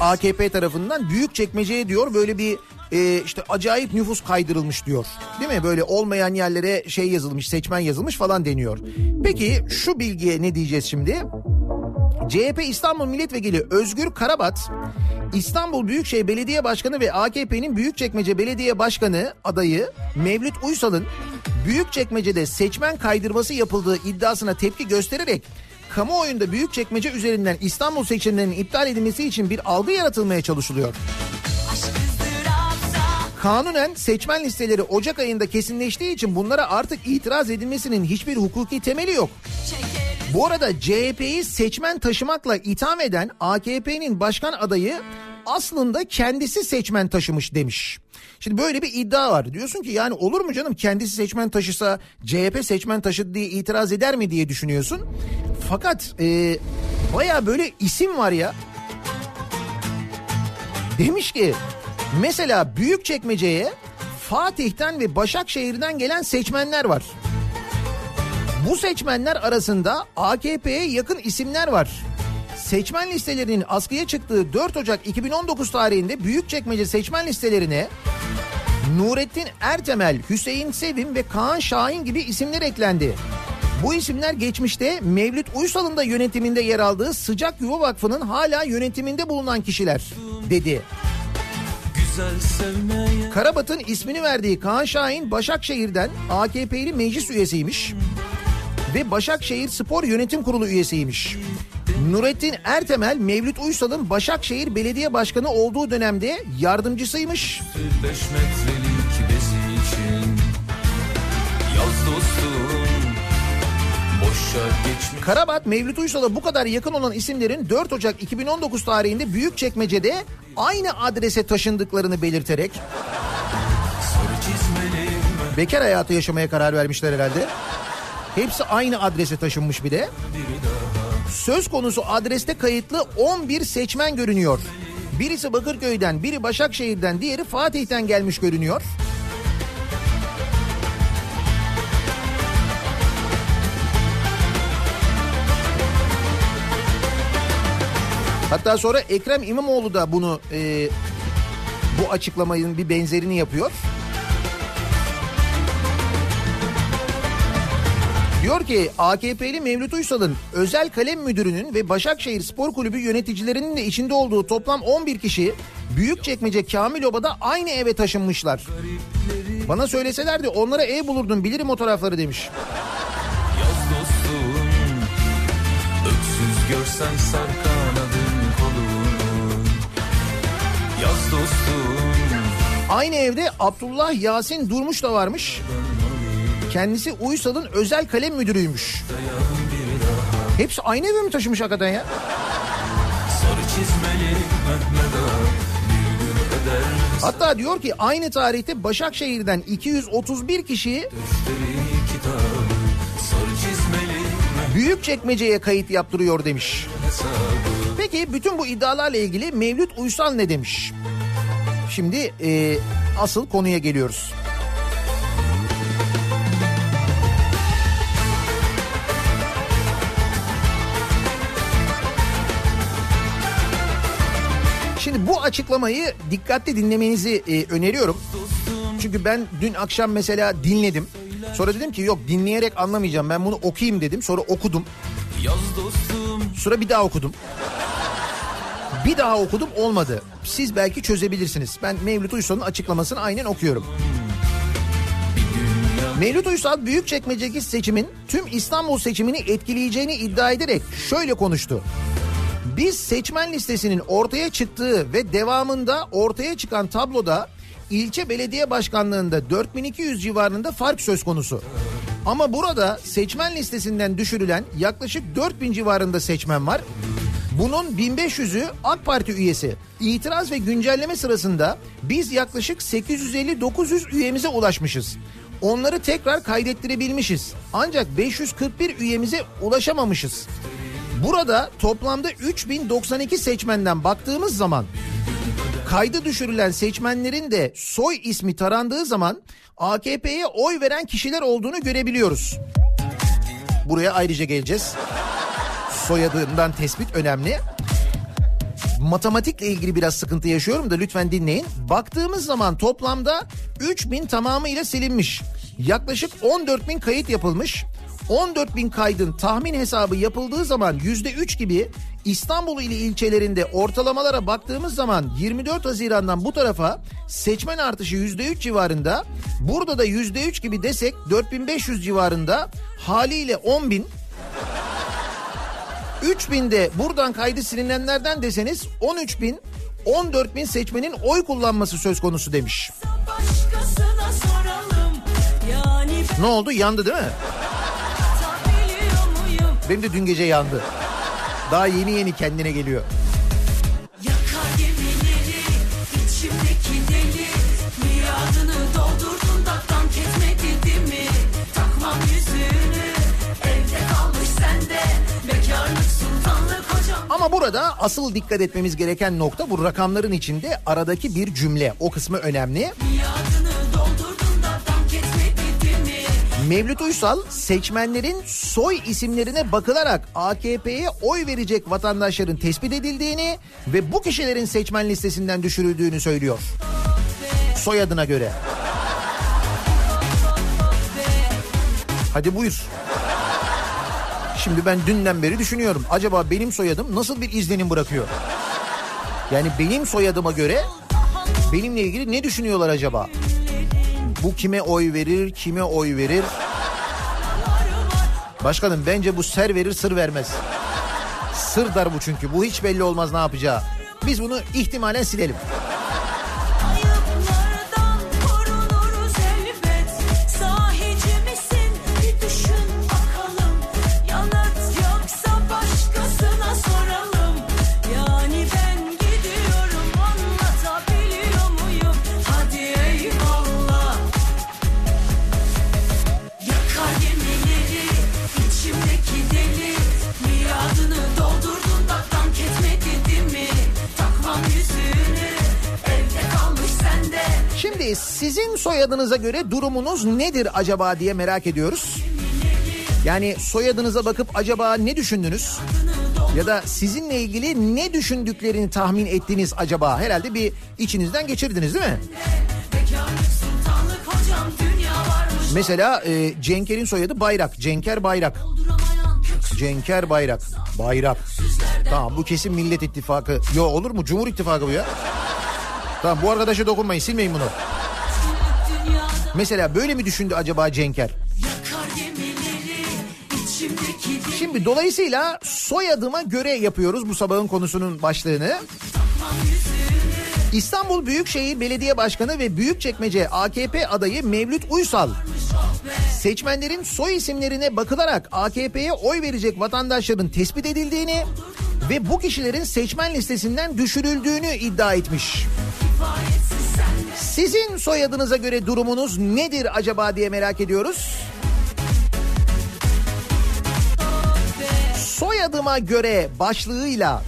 A: AKP tarafından Büyükçekmece'ye diyor böyle bir e, işte acayip nüfus kaydırılmış diyor. Değil mi? Böyle olmayan yerlere şey yazılmış, seçmen yazılmış falan deniyor. Peki şu bilgiye ne diyeceğiz şimdi? CHP İstanbul Milletvekili Özgür Karabat, İstanbul Büyükşehir Belediye Başkanı ve AKP'nin Büyükçekmece Belediye Başkanı adayı Mevlüt Uysal'ın Büyükçekmece'de seçmen kaydırması yapıldığı iddiasına tepki göstererek kamuoyunda Büyükçekmece üzerinden İstanbul seçimlerinin iptal edilmesi için bir algı yaratılmaya çalışılıyor.
G: aşk ızdırapsa
A: Kanunen seçmen listeleri Ocak ayında kesinleştiği için bunlara artık itiraz edilmesinin hiçbir hukuki temeli yok. Bu arada CHP'yi seçmen taşımakla itham eden AKP'nin başkan adayı aslında kendisi seçmen taşımış demiş. Şimdi böyle bir iddia var. Diyorsun ki yani olur mu canım kendisi seçmen taşısa CHP seçmen taşıdı diye itiraz eder mi diye düşünüyorsun. Fakat e, baya böyle isim var ya. Demiş ki mesela Büyükçekmece'ye Fatih'ten ve Başakşehir'den gelen seçmenler var. Bu seçmenler arasında AKP'ye yakın isimler var. Seçmen listelerinin askıya çıktığı 4 Ocak 2019 tarihinde Büyükçekmece seçmen listelerine Nurettin Ertemel, Hüseyin Sevim ve Kaan Şahin gibi isimler eklendi. Bu isimler geçmişte Mevlüt Uysal'ın da yönetiminde yer aldığı Sıcak Yuva Vakfı'nın hala yönetiminde bulunan kişiler dedi. Karabat'ın ismini verdiği Kaan Şahin Başakşehir'den AKP'li meclis üyesiymiş ve Başakşehir Spor Yönetim Kurulu üyesiymiş. Nurettin Ertemel Mevlüt Uysal'ın Başakşehir Belediye Başkanı olduğu dönemde yardımcısıymış. Karabat Mevlüt Uysal'a bu kadar yakın olan isimlerin 4 Ocak 2019 tarihinde Büyükçekmece'de aynı adrese taşındıklarını belirterek bekar hayatı yaşamaya karar vermişler herhalde. Hepsi aynı adrese taşınmış bir de. Söz konusu adreste kayıtlı 11 seçmen görünüyor. Birisi Bakırköy'den, biri Başakşehir'den, diğeri Fatih'ten gelmiş görünüyor. Hatta sonra Ekrem İmamoğlu da bunu e, bu açıklamanın bir benzerini yapıyor. Diyor ki AKP'li Mevlüt Uysal'ın özel kalem müdürünün ve Başakşehir Spor Kulübü yöneticilerinin de içinde olduğu toplam 11 kişi Büyükçekmece Kamiloba'da aynı eve taşınmışlar. Bana söyleselerdi onlara ev bulurdum bilirim o tarafları demiş.
H: Yaz dostum Öksüz görsen sar Yaz dostum
A: Aynı evde Abdullah Yasin Durmuş da varmış. Kendisi Uysal'ın özel kalem müdürüymüş. Hepsi aynı eve mi taşımış hakikaten ya? Hatta diyor ki aynı tarihte Başakşehir'den 231 kişi
H: Mehmet
A: Büyükçekmece'ye kayıt yaptırıyor demiş. Peki bütün bu iddialarla ilgili Mevlüt Uysal ne demiş? Şimdi e, asıl konuya geliyoruz. Şimdi bu açıklamayı dikkatli dinlemenizi e, öneriyorum. Çünkü ben dün akşam mesela dinledim. Sonra dedim ki yok dinleyerek anlamayacağım ben bunu okuyayım dedim. Sonra okudum. Sonra bir daha okudum. Bir daha okudum olmadı. Siz belki çözebilirsiniz. Ben Mevlüt Uysal'ın açıklamasını aynen okuyorum. Mevlüt Uysal Büyükçekmece'deki seçimin tüm İstanbul seçimini etkileyeceğini iddia ederek şöyle konuştu. Biz seçmen listesinin ortaya çıktığı ve devamında ortaya çıkan tabloda ilçe belediye başkanlığında 4200 civarında fark söz konusu. Ama burada seçmen listesinden düşürülen yaklaşık 4000 civarında seçmen var. Bunun 1500'ü AK Parti üyesi. İtiraz ve güncelleme sırasında biz yaklaşık 850-900 üyemize ulaşmışız. Onları tekrar kaydettirebilmişiz. Ancak 541 üyemize ulaşamamışız. Burada toplamda 3092 seçmenden baktığımız zaman kaydı düşürülen seçmenlerin de soy ismi tarandığı zaman AKP'ye oy veren kişiler olduğunu görebiliyoruz. Buraya ayrıca geleceğiz. Soyadından tespit önemli. Matematikle ilgili biraz sıkıntı yaşıyorum da lütfen dinleyin. Baktığımız zaman toplamda 3000 tamamıyla silinmiş. Yaklaşık 14 bin kayıt yapılmış. 14 bin kaydın tahmin hesabı yapıldığı zaman %3 gibi İstanbul ili ilçelerinde ortalamalara baktığımız zaman 24 Haziran'dan bu tarafa seçmen artışı %3 civarında. Burada da %3 gibi desek 4500 civarında haliyle 10 bin 3000'de buradan kaydı silinenlerden deseniz 13 bin 14 bin seçmenin oy kullanması söz konusu demiş.
G: Yani ben
A: Ne oldu yandı değil mi? Benim de dün gece yandı. Daha yeni yeni kendine geliyor. Ama burada asıl dikkat etmemiz gereken nokta bu rakamların içinde aradaki bir cümle. O kısmı önemli. Mevlüt Uysal seçmenlerin soy isimlerine bakılarak AKP'ye oy verecek vatandaşların tespit edildiğini ve bu kişilerin seçmen listesinden düşürüldüğünü söylüyor. Soyadına göre. Hadi buyur. Şimdi ben dünden beri düşünüyorum. Acaba benim soyadım nasıl bir izlenim bırakıyor? Yani benim soyadıma göre benimle ilgili ne düşünüyorlar acaba? Bu kime oy verir, kime oy verir? Başkanım bence bu ser verir sır vermez. Sır dar bu çünkü. Bu hiç belli olmaz ne yapacağı. Biz bunu ihtimalen silelim. Soyadınıza göre durumunuz nedir acaba diye merak ediyoruz. Yani soyadınıza bakıp acaba ne düşündünüz? Ya da sizinle ilgili ne düşündüklerini tahmin ettiniz acaba? Herhalde bir içinizden geçirdiniz değil mi? Mesela e, Cenker'in soyadı Bayrak. Cenker Bayrak. Cenker Bayrak. Bayrak. Tamam bu kesin Millet İttifakı. Yo olur mu? Cumhur İttifakı bu ya. Tamam bu arkadaşa dokunmayın silmeyin bunu. Mesela böyle mi düşündü acaba Cenker? Şimdi dolayısıyla soyadıma göre yapıyoruz bu sabahın konusunun başlığını. İstanbul Büyükşehir Belediye Başkanı ve Büyükçekmece AKP adayı Mevlüt Uysal Seçmenlerin soy isimlerine bakılarak AKP'ye oy verecek vatandaşların tespit edildiğini ve bu kişilerin seçmen listesinden düşürüldüğünü iddia etmiş. Sizin soyadınıza göre durumunuz nedir acaba diye merak ediyoruz. Soyadıma göre başlığıyla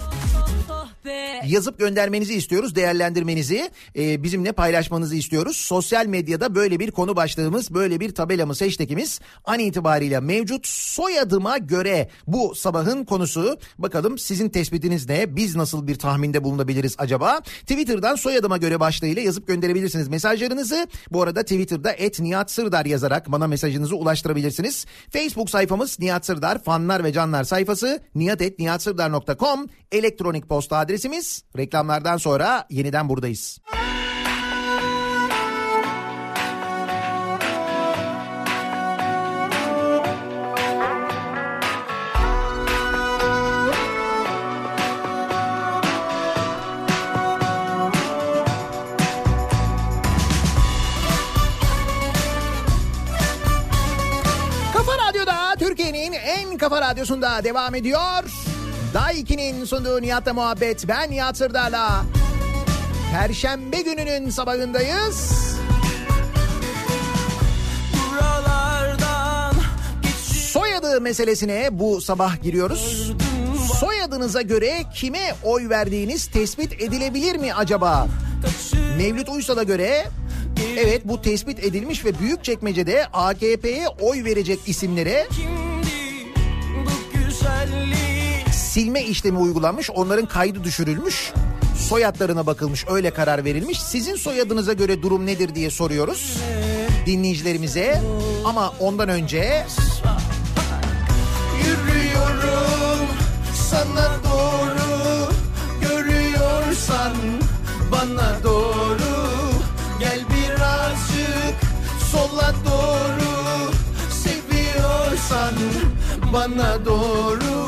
A: yazıp göndermenizi istiyoruz, değerlendirmenizi e, bizimle paylaşmanızı istiyoruz. Sosyal medyada böyle bir konu başlığımız, böyle bir tabelamız, hashtagimiz an itibariyle mevcut. Soyadıma göre bu sabahın konusu. Bakalım sizin tespitiniz ne? Biz nasıl bir tahminde bulunabiliriz acaba? Twitter'dan soyadıma göre başlığıyla yazıp gönderebilirsiniz mesajlarınızı. Bu arada Twitter'da et Nihat Sırdar yazarak bana mesajınızı ulaştırabilirsiniz. Facebook sayfamız Nihat Sırdar fanlar ve canlar sayfası nihatetnihatsırdar.com elektronik posta adresimiz. Reklamlardan sonra yeniden buradayız. Kafa Radyo'da Türkiye'nin en kafa radyosunda devam ediyor. Day 2'nin sunduğu Nihat'la muhabbet. Ben Nihat Sırdar'la. Perşembe gününün sabahındayız. Soyadı meselesine bu sabah giriyoruz. Soyadınıza göre kime oy verdiğiniz tespit edilebilir mi acaba? Mevlüt Uysal'a göre evet bu tespit edilmiş ve Büyükçekmece'de AKP'ye oy verecek isimlere
H: bu
A: silme işlemi uygulanmış. Onların kaydı düşürülmüş. Soyadlarına bakılmış öyle karar verilmiş. Sizin soyadınıza göre durum nedir diye soruyoruz dinleyicilerimize. Ama ondan önce
H: Yürüyorum sana doğru Görüyorsan bana doğru Gel birazcık sola doğru Seviyorsan bana doğru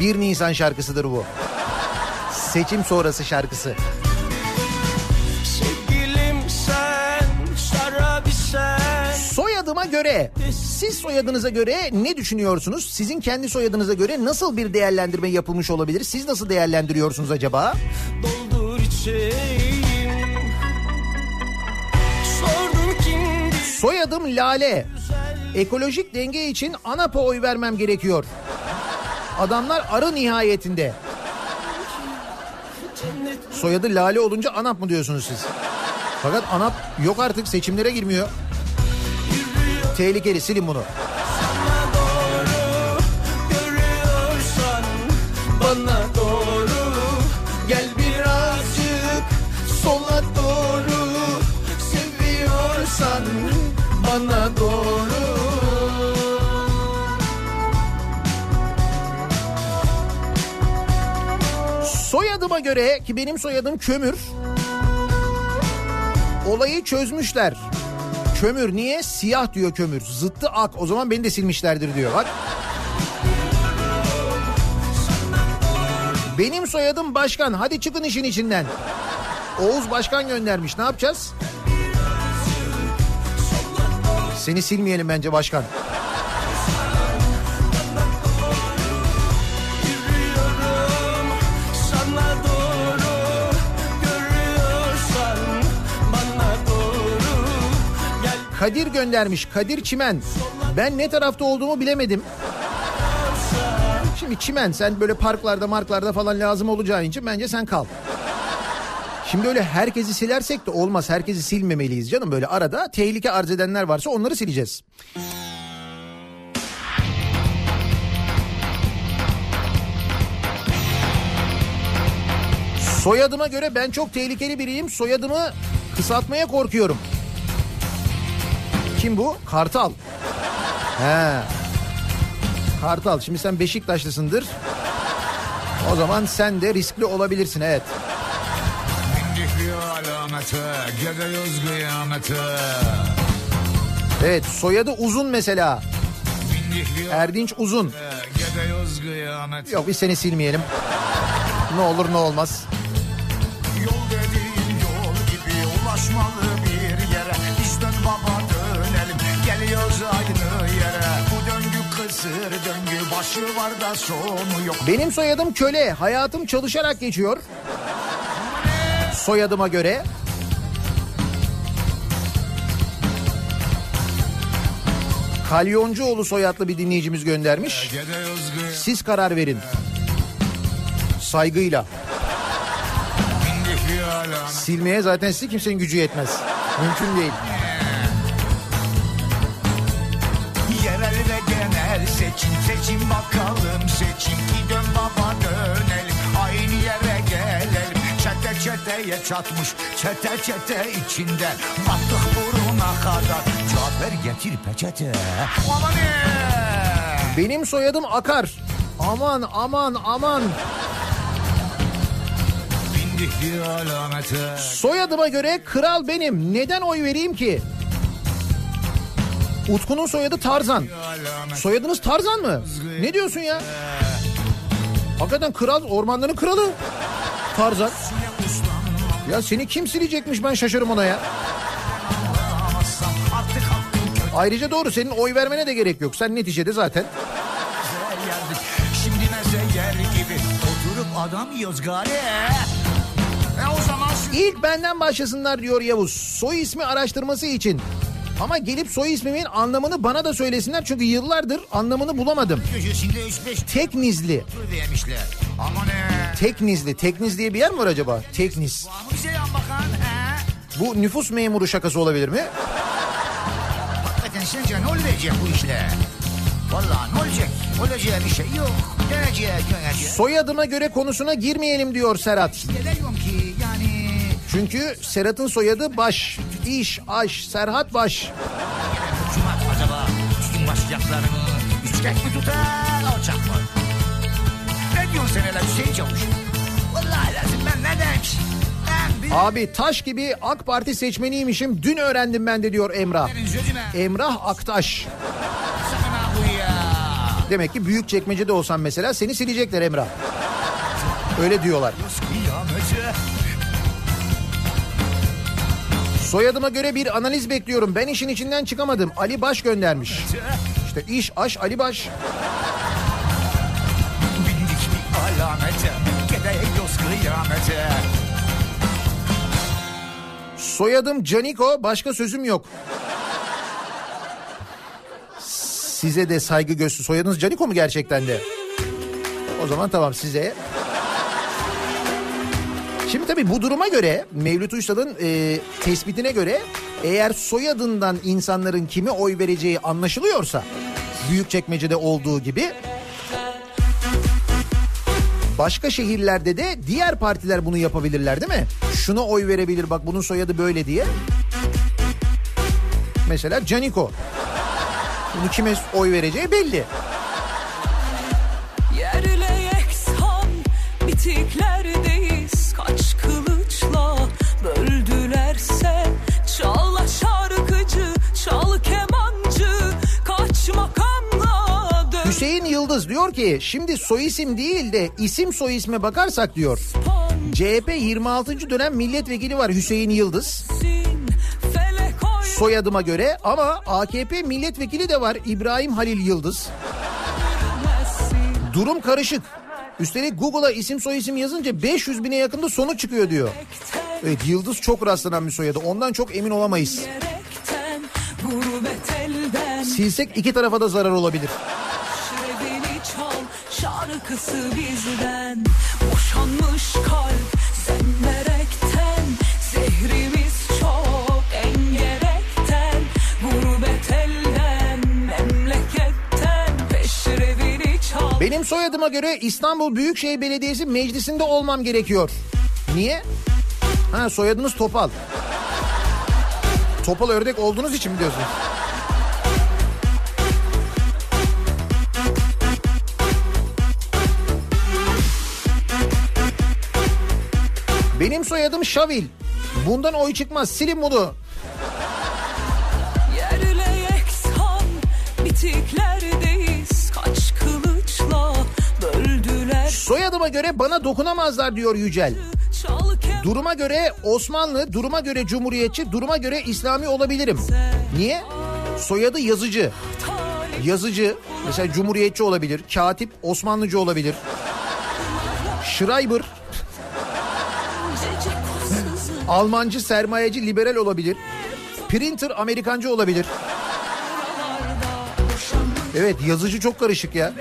A: Bir Nisan şarkısıdır bu. Seçim sonrası şarkısı. Soyadıma göre, siz soyadınıza göre ne düşünüyorsunuz? Sizin kendi soyadınıza göre nasıl bir değerlendirme yapılmış olabilir? Siz nasıl değerlendiriyorsunuz acaba?
H: doldur içeyim Sordum kimdi
A: Soyadım Lale. Ekolojik denge için ANAP'a oy vermem gerekiyor. Adamlar arı nihayetinde. Soyadı Lale olunca ANAP mı diyorsunuz siz? Fakat ANAP yok artık seçimlere girmiyor. Tehlikeli silin bunu.
H: bana doğru Gel birazcık sola doğru Seviyorsan bana doğru
A: Soyadıma göre ki benim soyadım Kömür. Olayı çözmüşler. Kömür niye? Siyah diyor kömür. Zıttı ak. O zaman beni de silmişlerdir diyor. Bak. Benim soyadım Başkan. Hadi çıkın işin içinden. Oğuz Başkan göndermiş. Ne yapacağız? Seni silmeyelim bence başkan. Kadir göndermiş. Kadir Çimen. Ben ne tarafta olduğumu bilemedim. Şimdi Çimen sen böyle parklarda marklarda falan lazım olacağın için bence sen kal. Şimdi öyle herkesi silersek de olmaz. Herkesi silmemeliyiz canım. Böyle arada tehlike arz edenler varsa onları sileceğiz. Soyadıma göre ben çok tehlikeli biriyim. Soyadımı kısaltmaya korkuyorum. Kim bu? Kartal. He. Kartal. Şimdi sen Beşiktaşlısındır. O zaman sen de riskli olabilirsin evet. Evet soyadı uzun mesela. Erdinç Uzun. Yok biz seni silmeyelim. Ne olur ne olmaz.
I: Başı var da sonu yok
A: Benim soyadım köle. Hayatım çalışarak geçiyor. Soyadıma göre. Kalyoncuoğlu soyadlı bir dinleyicimiz göndermiş. Siz karar verin. Saygıyla. Silmeye zaten sizi kimsenin gücü yetmez. Mümkün değil.
I: Çeteye çatmış çete çete içinde battık buruna kadar Cafer getir peçete aman
A: Benim soyadım Akar. Aman aman aman. Soyadıma göre kral benim. Neden oy vereyim ki? Utku'nun soyadı Tarzan. Soyadınız Tarzan mı? Ne diyorsun ya? Hakikaten kral, ormanların kralı. Tarzan. Ya seni kim silecekmiş ben şaşırım ona ya. Ayrıca doğru senin oy vermene de gerek yok. Sen neticede zaten.
I: e
A: İlk benden başlasınlar diyor Yavuz. Soy ismi araştırması için. Ama gelip soy ismimin anlamını bana da söylesinler. Çünkü yıllardır anlamını bulamadım.
I: köşesinde 3-5
A: Teknizli. Teknizli. Tekniz diye bir yer mi var acaba? Tekniz. Bu nüfus memuru şakası olabilir mi?
I: Hakikaten sence ne olacak bu işle? Vallahi ne olacak? Olacağı bir şey yok. Döneceğiz, döneceğiz.
A: Soyadıma göre konusuna girmeyelim diyor Serhat.
I: Geliyorum ki.
A: Çünkü Serhat'ın soyadı Baş. İş, Aş, Serhat Baş.
I: Acaba üstün başlayacaklarını üçgen mi tutar, alçak mı? Ne diyorsun sen hele Hüseyin Çavuş? Vallahi lazım ben ne bir...
A: Abi taş gibi AK Parti seçmeniymişim. Dün öğrendim ben de diyor Emrah. Emrah Aktaş. Demek ki büyük çekmecede olsan mesela seni silecekler Emrah. Öyle diyorlar. Soyadıma göre bir analiz bekliyorum. Ben işin içinden çıkamadım. Ali Baş göndermiş. İşte iş, aş, Ali Baş.
I: Bindik bir alamete. Kıyamete.
A: Soyadım Caniko, başka sözüm yok. Size de saygı göster. Soyadınız Caniko mu gerçekten de? O zaman tamam size. Şimdi tabii bu duruma göre Mevlüt Uysal'ın e, tespitine göre eğer soyadından insanların kime oy vereceği anlaşılıyorsa Büyükçekmece'de olduğu gibi başka şehirlerde de diğer partiler bunu yapabilirler değil mi? Şuna oy verebilir bak bunun soyadı böyle diye. Mesela Caniko. Bunu kime oy vereceği belli. Hüseyin Yıldız diyor ki şimdi soy isim değil de isim soy isme bakarsak diyor. CHP 26. dönem milletvekili var Hüseyin Yıldız. Soyadıma göre ama AKP milletvekili de var İbrahim Halil Yıldız. Durum karışık. Üstelik Google'a isim soy isim yazınca 500 bine yakında sonuç çıkıyor diyor. Evet Yıldız çok rastlanan bir soyadı. Ondan çok emin olamayız. Silsek iki tarafa da zarar olabilir.
G: Şarkısı bizden Boşanmış kalp senmerekten Zehrimiz çok engerekten Gurbet elden memleketten Peşrevini çal
A: Benim soyadıma göre İstanbul Büyükşehir Belediyesi meclisinde olmam gerekiyor. Niye? Ha soyadınız Topal. Topal ördek olduğunuz için mi diyorsunuz? Benim soyadım Şavil. Bundan oy çıkmaz. Silin bunu.
G: Yerle yeksan bitiklerdeyiz Kaç kılıçla
A: Soyadıma göre bana dokunamazlar diyor Yücel. Duruma göre Osmanlı, duruma göre Cumhuriyetçi, duruma göre İslami olabilirim. Niye? Soyadı yazıcı. Yazıcı, mesela Cumhuriyetçi olabilir, katip Osmanlıcı olabilir. Schreiber, Almancı, sermayeci, liberal olabilir. Printer, Amerikancı olabilir. Evet yazıcı çok karışık ya.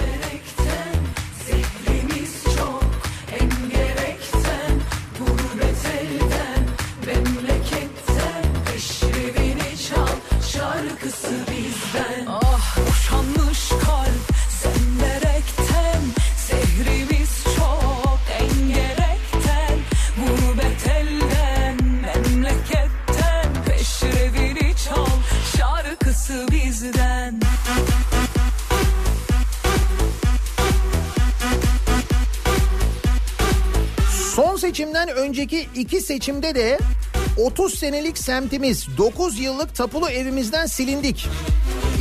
A: Önceki iki seçimde de 30 senelik semtimiz 9 yıllık tapulu evimizden silindik.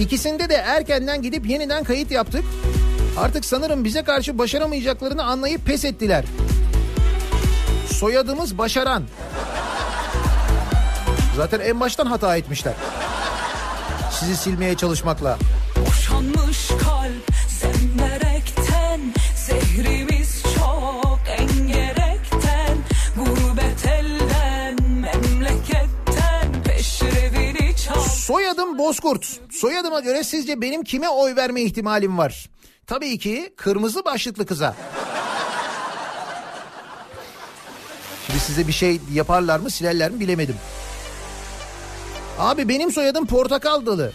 A: İkisinde de erkenden gidip yeniden kayıt yaptık. Artık sanırım bize karşı başaramayacaklarını anlayıp pes ettiler. Soyadımız Başaran. Zaten en baştan hata etmişler. Sizi silmeye çalışmakla. Bozkurt. Soyadıma göre sizce benim kime oy verme ihtimalim var? Tabii ki kırmızı başlıklı kıza. Şimdi size bir şey yaparlar mı silerler mi bilemedim. Abi benim soyadım Portakal Dalı.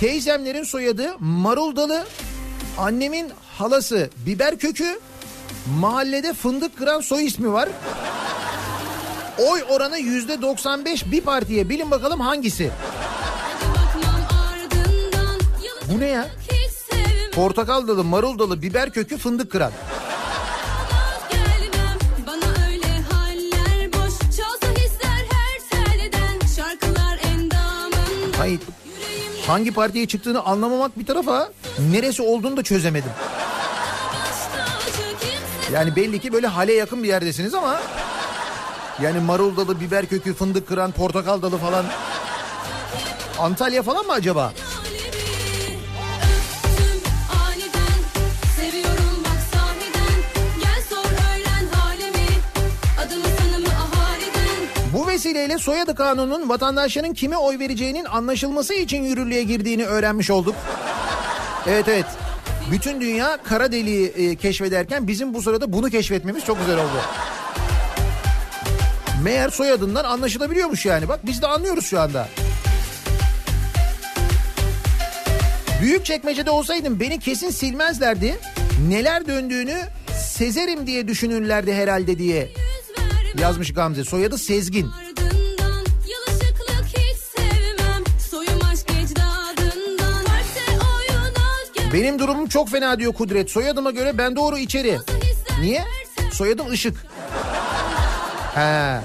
A: Teyzemlerin soyadı Marul Dalı. Annemin halası Biber Kökü. Mahallede fındık kıran soy ismi var. Oy oranı yüzde 95 bir partiye. Bilin bakalım hangisi? Bu ne ya? Portakal dalı, marul dalı, biber kökü, fındık kıran. Hayır. Hangi partiye çıktığını anlamamak bir tarafa neresi olduğunu da çözemedim. Yani belli ki böyle hale yakın bir yerdesiniz ama yani marul dalı, biber kökü, fındık kıran, portakal dalı falan Antalya falan mı acaba? Bu vesileyle soyadı kanunun vatandaşların kime oy vereceğinin anlaşılması için yürürlüğe girdiğini öğrenmiş olduk. Evet evet. Bütün dünya kara deliği e, keşfederken bizim bu sırada bunu keşfetmemiz çok güzel oldu. Meğer soyadından anlaşılabiliyormuş yani. Bak biz de anlıyoruz şu anda. Büyük çekmecede olsaydım beni kesin silmezlerdi. Neler döndüğünü sezerim diye düşünürlerdi herhalde diye yazmış Gamze. Soyadı Sezgin. Benim durumum çok fena diyor Kudret. Soyadıma göre ben doğru içeri. Niye? Soyadım Işık. He.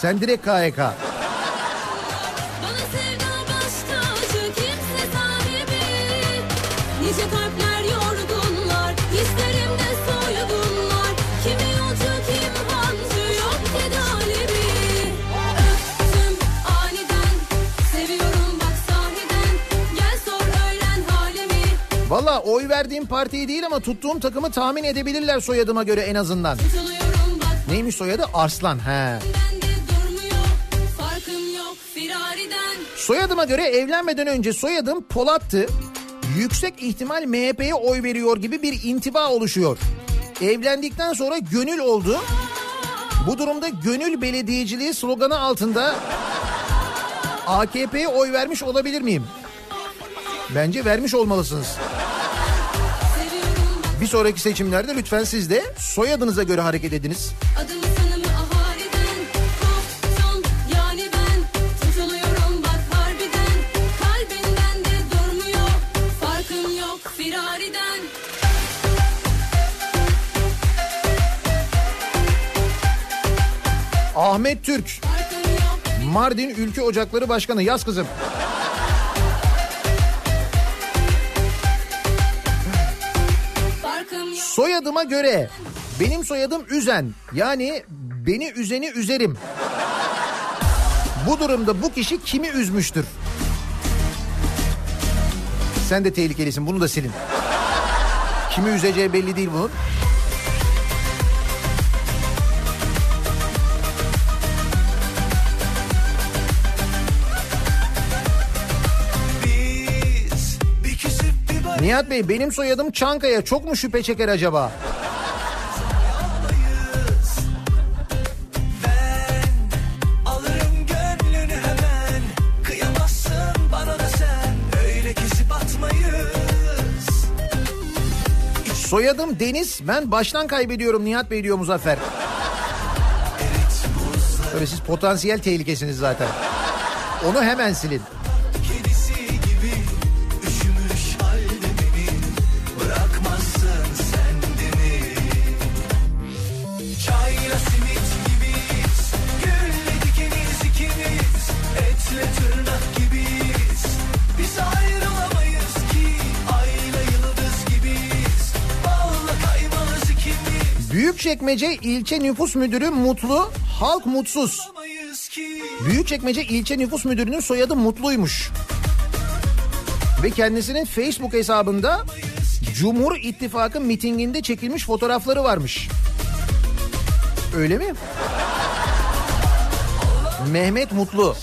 A: Sen direkt KYK. Valla oy verdiğim partiyi değil ama tuttuğum takımı tahmin edebilirler soyadıma göre en azından. Neymiş soyadı? Arslan. He. Soyadıma göre evlenmeden önce soyadım Polat'tı. Yüksek ihtimal MHP'ye oy veriyor gibi bir intiba oluşuyor. Evlendikten sonra gönül oldu. Bu durumda gönül belediyeciliği sloganı altında AKP'ye oy vermiş olabilir miyim? Bence vermiş olmalısınız. Bir sonraki seçimlerde lütfen siz de soyadınıza göre hareket ediniz. Ahmet Türk. Mardin Ülke Ocakları Başkanı yaz kızım. Soyadıma göre benim soyadım Üzen. Yani beni üzeni üzerim. Bu durumda bu kişi kimi üzmüştür? Sen de tehlikelisin bunu da silin. Kimi üzeceği belli değil bunun. Nihat Bey benim soyadım Çankaya çok mu şüphe çeker acaba? Soyadım Deniz ben baştan kaybediyorum Nihat Bey diyor Muzaffer. Öyle siz potansiyel tehlikesiniz zaten. Onu hemen silin. Büyükçekmece ilçe nüfus müdürü mutlu, halk mutsuz. Büyükçekmece ilçe nüfus müdürünün soyadı Mutlu'ymuş. Ve kendisinin Facebook hesabında Cumhur İttifakı mitinginde çekilmiş fotoğrafları varmış. Öyle mi? Mehmet Mutlu.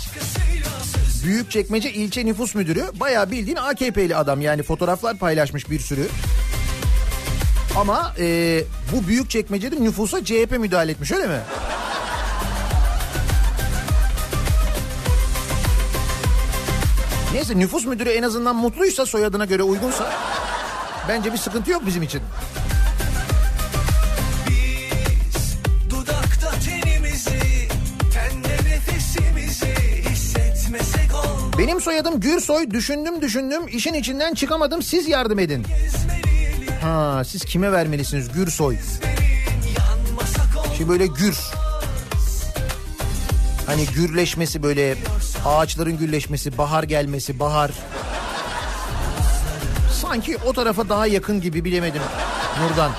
A: Büyükçekmece ilçe nüfus müdürü bayağı bildiğin AKP'li adam yani fotoğraflar paylaşmış bir sürü. Ama e, bu Büyükçekmece'de nüfusa CHP müdahale etmiş öyle mi? Neyse nüfus müdürü en azından mutluysa soyadına göre uygunsa bence bir sıkıntı yok bizim için. Benim soyadım Gürsoy düşündüm düşündüm işin içinden çıkamadım siz yardım edin. Ha siz kime vermelisiniz Gürsoy? Şimdi böyle gür. Hani gürleşmesi böyle ağaçların gürleşmesi, bahar gelmesi, bahar. Sanki o tarafa daha yakın gibi bilemedim Nurdan.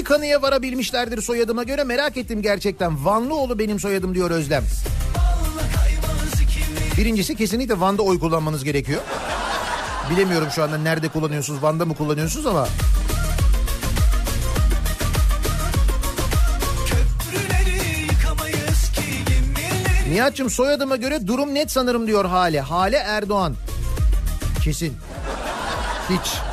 A: Hangi kanıya varabilmişlerdir soyadıma göre merak ettim gerçekten. Vanlıoğlu benim soyadım diyor Özlem. Birincisi kesinlikle Van'da oy kullanmanız gerekiyor. Bilemiyorum şu anda nerede kullanıyorsunuz, Van'da mı kullanıyorsunuz ama. Nihat'cığım soyadıma göre durum net sanırım diyor Hale. Hale Erdoğan. Kesin. Hiç.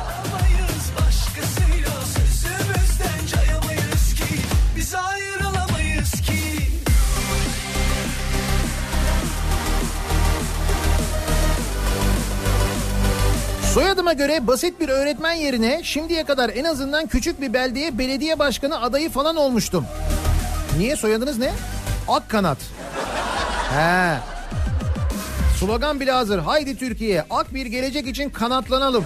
A: Soyadıma göre basit bir öğretmen yerine şimdiye kadar en azından küçük bir beldeye belediye başkanı adayı falan olmuştum. Niye soyadınız ne? Akkanat. He. Slogan bile hazır. Haydi Türkiye. Ak bir gelecek için kanatlanalım.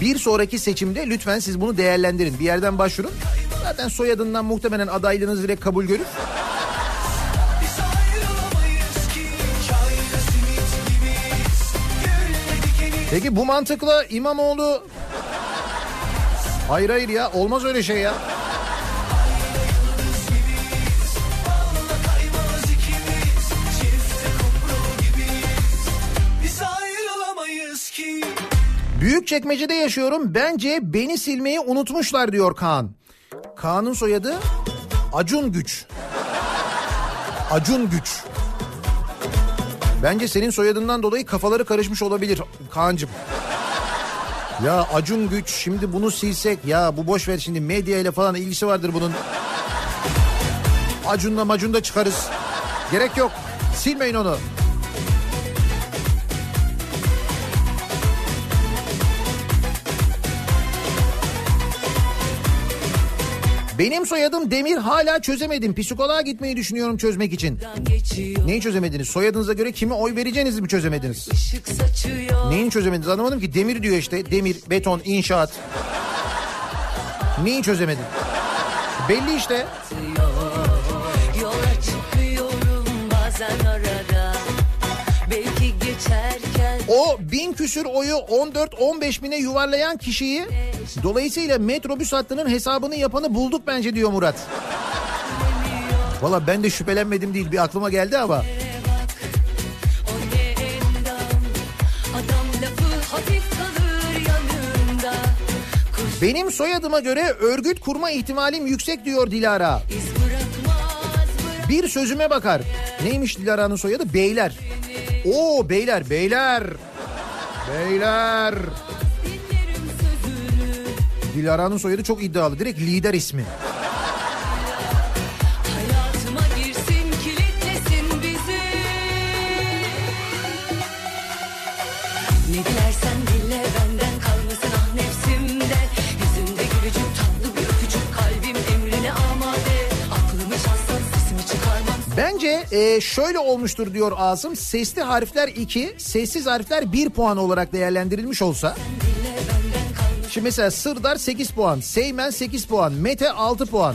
A: Bir sonraki seçimde lütfen siz bunu değerlendirin. Bir yerden başvurun. Zaten soyadından muhtemelen adaylığınız direkt kabul görür. Peki bu mantıkla İmamoğlu... Hayır hayır ya olmaz öyle şey ya.
F: kaymaz ikimiz Çifte kumru gibiyiz Biz ayrılamayız ki
A: Büyük çekmecede yaşıyorum. Bence beni silmeyi unutmuşlar diyor Kaan. Kaan'ın soyadı Acun Güç. Acun Güç. Bence senin soyadından dolayı kafaları karışmış olabilir Kaan'cığım. Ya Acun Güç şimdi bunu silsek ya bu boş ver şimdi medya ile falan ilgisi vardır bunun. Acun'la macun'da çıkarız. Gerek yok. Silmeyin onu. Benim soyadım Demir hala çözemedim. Psikoloğa gitmeyi düşünüyorum çözmek için. Neyi çözemediniz? Soyadınıza göre kime oy vereceğinizi mi çözemediniz?
G: saçıyor
A: Neyin çözemediniz anlamadım ki. Demir diyor işte. Demir, beton, inşaat. Neyi çözemedin? Belli işte.
G: Yola
A: O bin küsür oyu 14-15 bine yuvarlayan kişiyi dolayısıyla metrobüs hattının hesabını yapanı bulduk bence diyor Murat. Valla ben de şüphelenmedim değil bir aklıma geldi ama. Benim soyadıma göre örgüt kurma ihtimalim yüksek diyor Dilara. Bir sözüme bakar. Neymiş Dilara'nın soyadı? Beyler. Oo beyler beyler. Beyler. Dilara'nın soyadı çok iddialı. Direkt lider ismi. Bence e, şöyle olmuştur diyor Asım. Sesli harfler 2, sessiz harfler 1 puan olarak değerlendirilmiş olsa. Şimdi mesela Sırdar 8 puan, Seymen 8 puan, Mete 6 puan,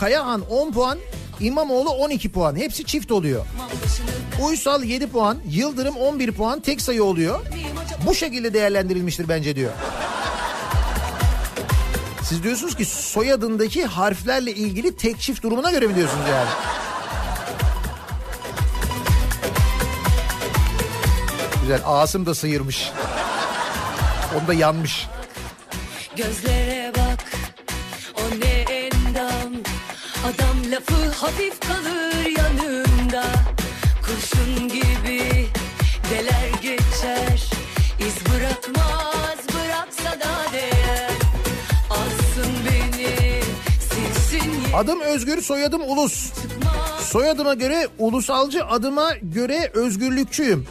A: Kayahan 10 puan, İmamoğlu 12 puan. Hepsi çift oluyor. Uysal 7 puan, Yıldırım 11 puan tek sayı oluyor. Bu şekilde değerlendirilmiştir bence diyor. Siz diyorsunuz ki soyadındaki harflerle ilgili tek çift durumuna göre mi diyorsunuz yani? Güzel Asım da sıyırmış. Onda yanmış.
G: Gözlere bak o ne endam Adam lafı hafif kalır yanımda Kurşun gibi deler geçer iz bırakmaz bıraksa da değer Alsın beni silsin
A: Adım Özgür, soyadım Ulus. Soyadıma göre ulusalcı, adıma göre özgürlükçüyüm.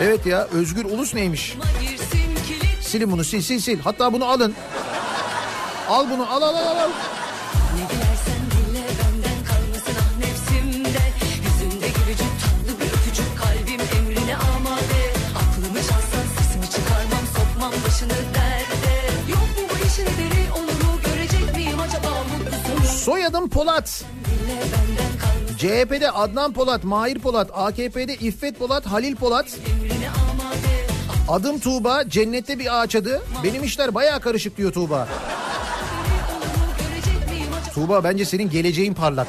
A: Evet ya Özgür Ulus neymiş? Silin bunu sil sil sil. Hatta bunu alın. Al bunu al al al al.
G: Ah
A: Soyadım Polat. CHP'de Adnan Polat, Mahir Polat, AKP'de İffet Polat, Halil Polat. Adım Tuğba, cennette bir ağaç adı. Benim işler baya karışık diyor Tuğba. Tuğba bence senin geleceğin parlak.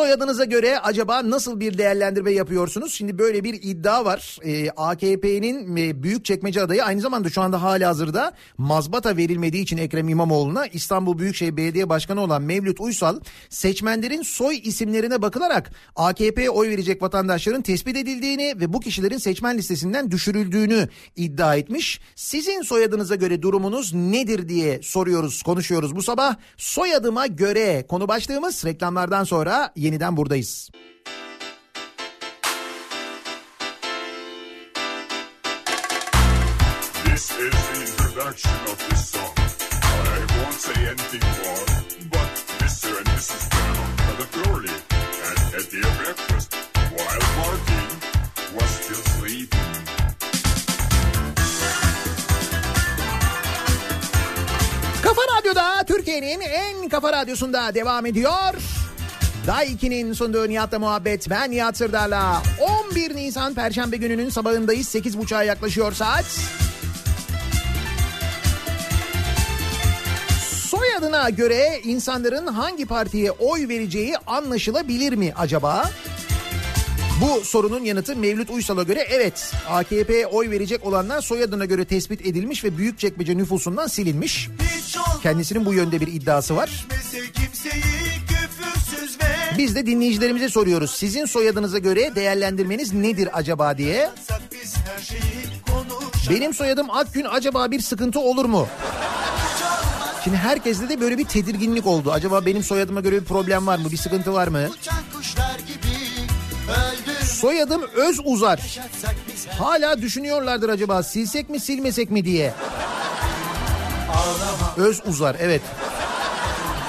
A: Soyadınıza göre acaba nasıl bir değerlendirme yapıyorsunuz? Şimdi böyle bir iddia var. Ee, AKP'nin e, Büyükçekmece adayı aynı zamanda şu anda hala hazırda mazbata verilmediği için Ekrem İmamoğlu'na İstanbul Büyükşehir Belediye Başkanı olan Mevlüt Uysal seçmenlerin soy isimlerine bakılarak AKP'ye oy verecek vatandaşların tespit edildiğini ve bu kişilerin seçmen listesinden düşürüldüğünü iddia etmiş. Sizin soyadınıza göre durumunuz nedir diye soruyoruz, konuşuyoruz bu sabah. Soyadıma göre konu başlığımız reklamlardan sonra yeniden buradayız.
B: This is the introduction of this song. I won't say anything more, but Mr. and Mrs. Brown had a purely and had their breakfast while Martin was still sleeping.
A: Kafa Radyo'da Türkiye'nin en kafa radyosunda devam ediyor. Day 2'nin sunduğu Nihat'la muhabbet ben Nihat Sırdar'la 11 Nisan Perşembe gününün sabahındayız 8.30'a yaklaşıyor saat. Soyadına göre insanların hangi partiye oy vereceği anlaşılabilir mi acaba? Bu sorunun yanıtı Mevlüt Uysal'a göre evet. AKP'ye oy verecek olanlar soyadına göre tespit edilmiş ve Büyükçekmece nüfusundan silinmiş. Kendisinin bu yönde bir iddiası var. Biz de dinleyicilerimize soruyoruz. Sizin soyadınıza göre değerlendirmeniz nedir acaba diye. Benim soyadım Akgün acaba bir sıkıntı olur mu? Şimdi herkeste de böyle bir tedirginlik oldu. Acaba benim soyadıma göre bir problem var mı? Bir sıkıntı var mı? Soyadım Öz Uzar. Hala düşünüyorlardır acaba silsek mi silmesek mi diye.
C: Ağlama
A: Öz uzar evet.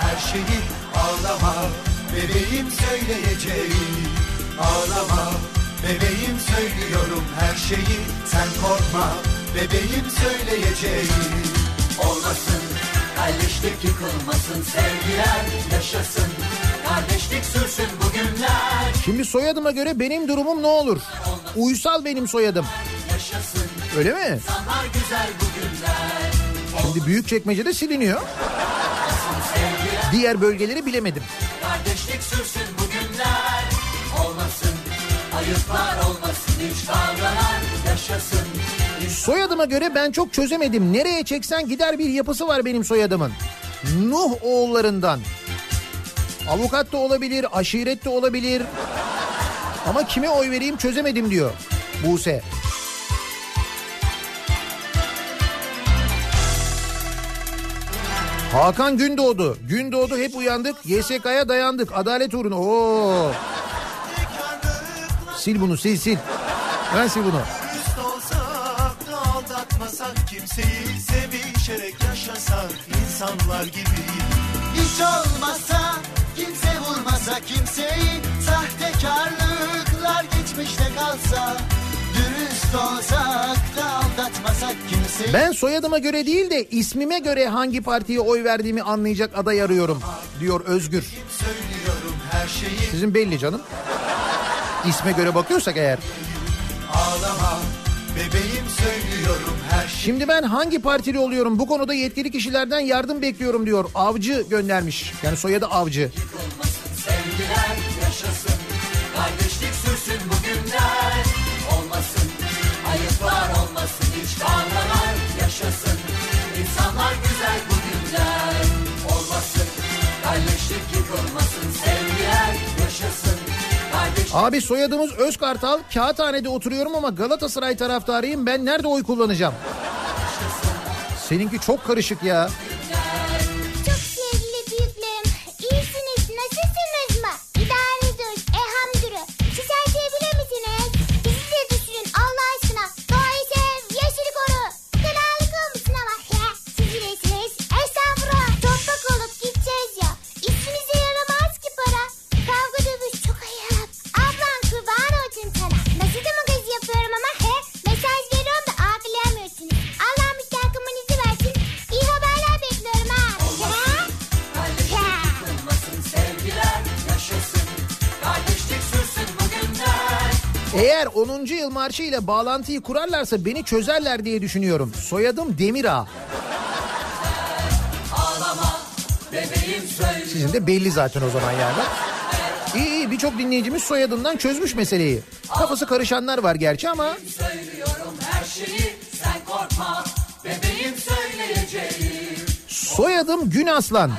C: her şeyi ağlama Bebeğim söyleyeceğim Ağlama bebeğim söylüyorum her şeyi Sen korkma bebeğim söyleyeceğim
E: Olmasın, kalleşlik yıkılmasın, sevgiler yaşasın. Kardeşlik sürsün bugünler,
A: Şimdi soyadıma göre benim durumum ne olur? Uysal benim soyadım.
E: yaşasın.
A: Öyle mi?
E: Sanlar güzel bugünler.
A: Şimdi büyük çekmecede siliniyor. Diğer bölgeleri bilemedim.
E: Kardeşlik sürsün bugünler. Olmasın, ayıplar olmasın, hiç kavgalar yaşasın.
A: Soyadıma göre ben çok çözemedim. Nereye çeksen gider bir yapısı var benim soyadımın. Nuh oğullarından. Avukat da olabilir, aşiret de olabilir. Ama kime oy vereyim çözemedim diyor Buse. Hakan Gündoğdu. Gündoğdu hep uyandık. YSK'ya dayandık. Adalet uğruna. Oo. Sil bunu sil sil. Ben sil bunu.
F: Kimseyi sevişerek yaşasak insanlar gibi. Hiç olmazsa kimse vurmasa kimseyi sahtekarlıklar geçmişte kalsa. Dürüst olsak da aldatmasak kimseyi.
A: Ben soyadıma göre değil de ismime göre hangi partiye oy verdiğimi anlayacak aday arıyorum diyor Özgür. Sizin belli canım. İsme göre bakıyorsak eğer.
F: ağlama bebeğim söylüyorum her şeyi.
A: Şimdi ben hangi partili oluyorum bu konuda yetkili kişilerden yardım bekliyorum diyor. Avcı göndermiş. Yani soyadı Avcı.
E: Sevgiler yaşasın, olmasın, hiç kavgalar yaşasın. İnsanlar güzel bugünler. Olmasın, kardeşlik yıkılmasın, sevgiler yaşasın. Kardeşlik
A: Abi soyadımız Özkartal. Kağıthane'de oturuyorum ama Galatasaray taraftarıyım. Ben nerede oy kullanacağım? Seninki çok karışık ya. Eğer 10. yıl marşı ile bağlantıyı kurarlarsa beni çözerler diye düşünüyorum. Soyadım Demira.
E: Bebeğim söyle.
A: Sizin de belli zaten o zaman yani. İyi iyi birçok dinleyicimiz soyadından çözmüş meseleyi. Kafası karışanlar var gerçi ama
E: şeyi korkma
A: soyadım Gün Aslan.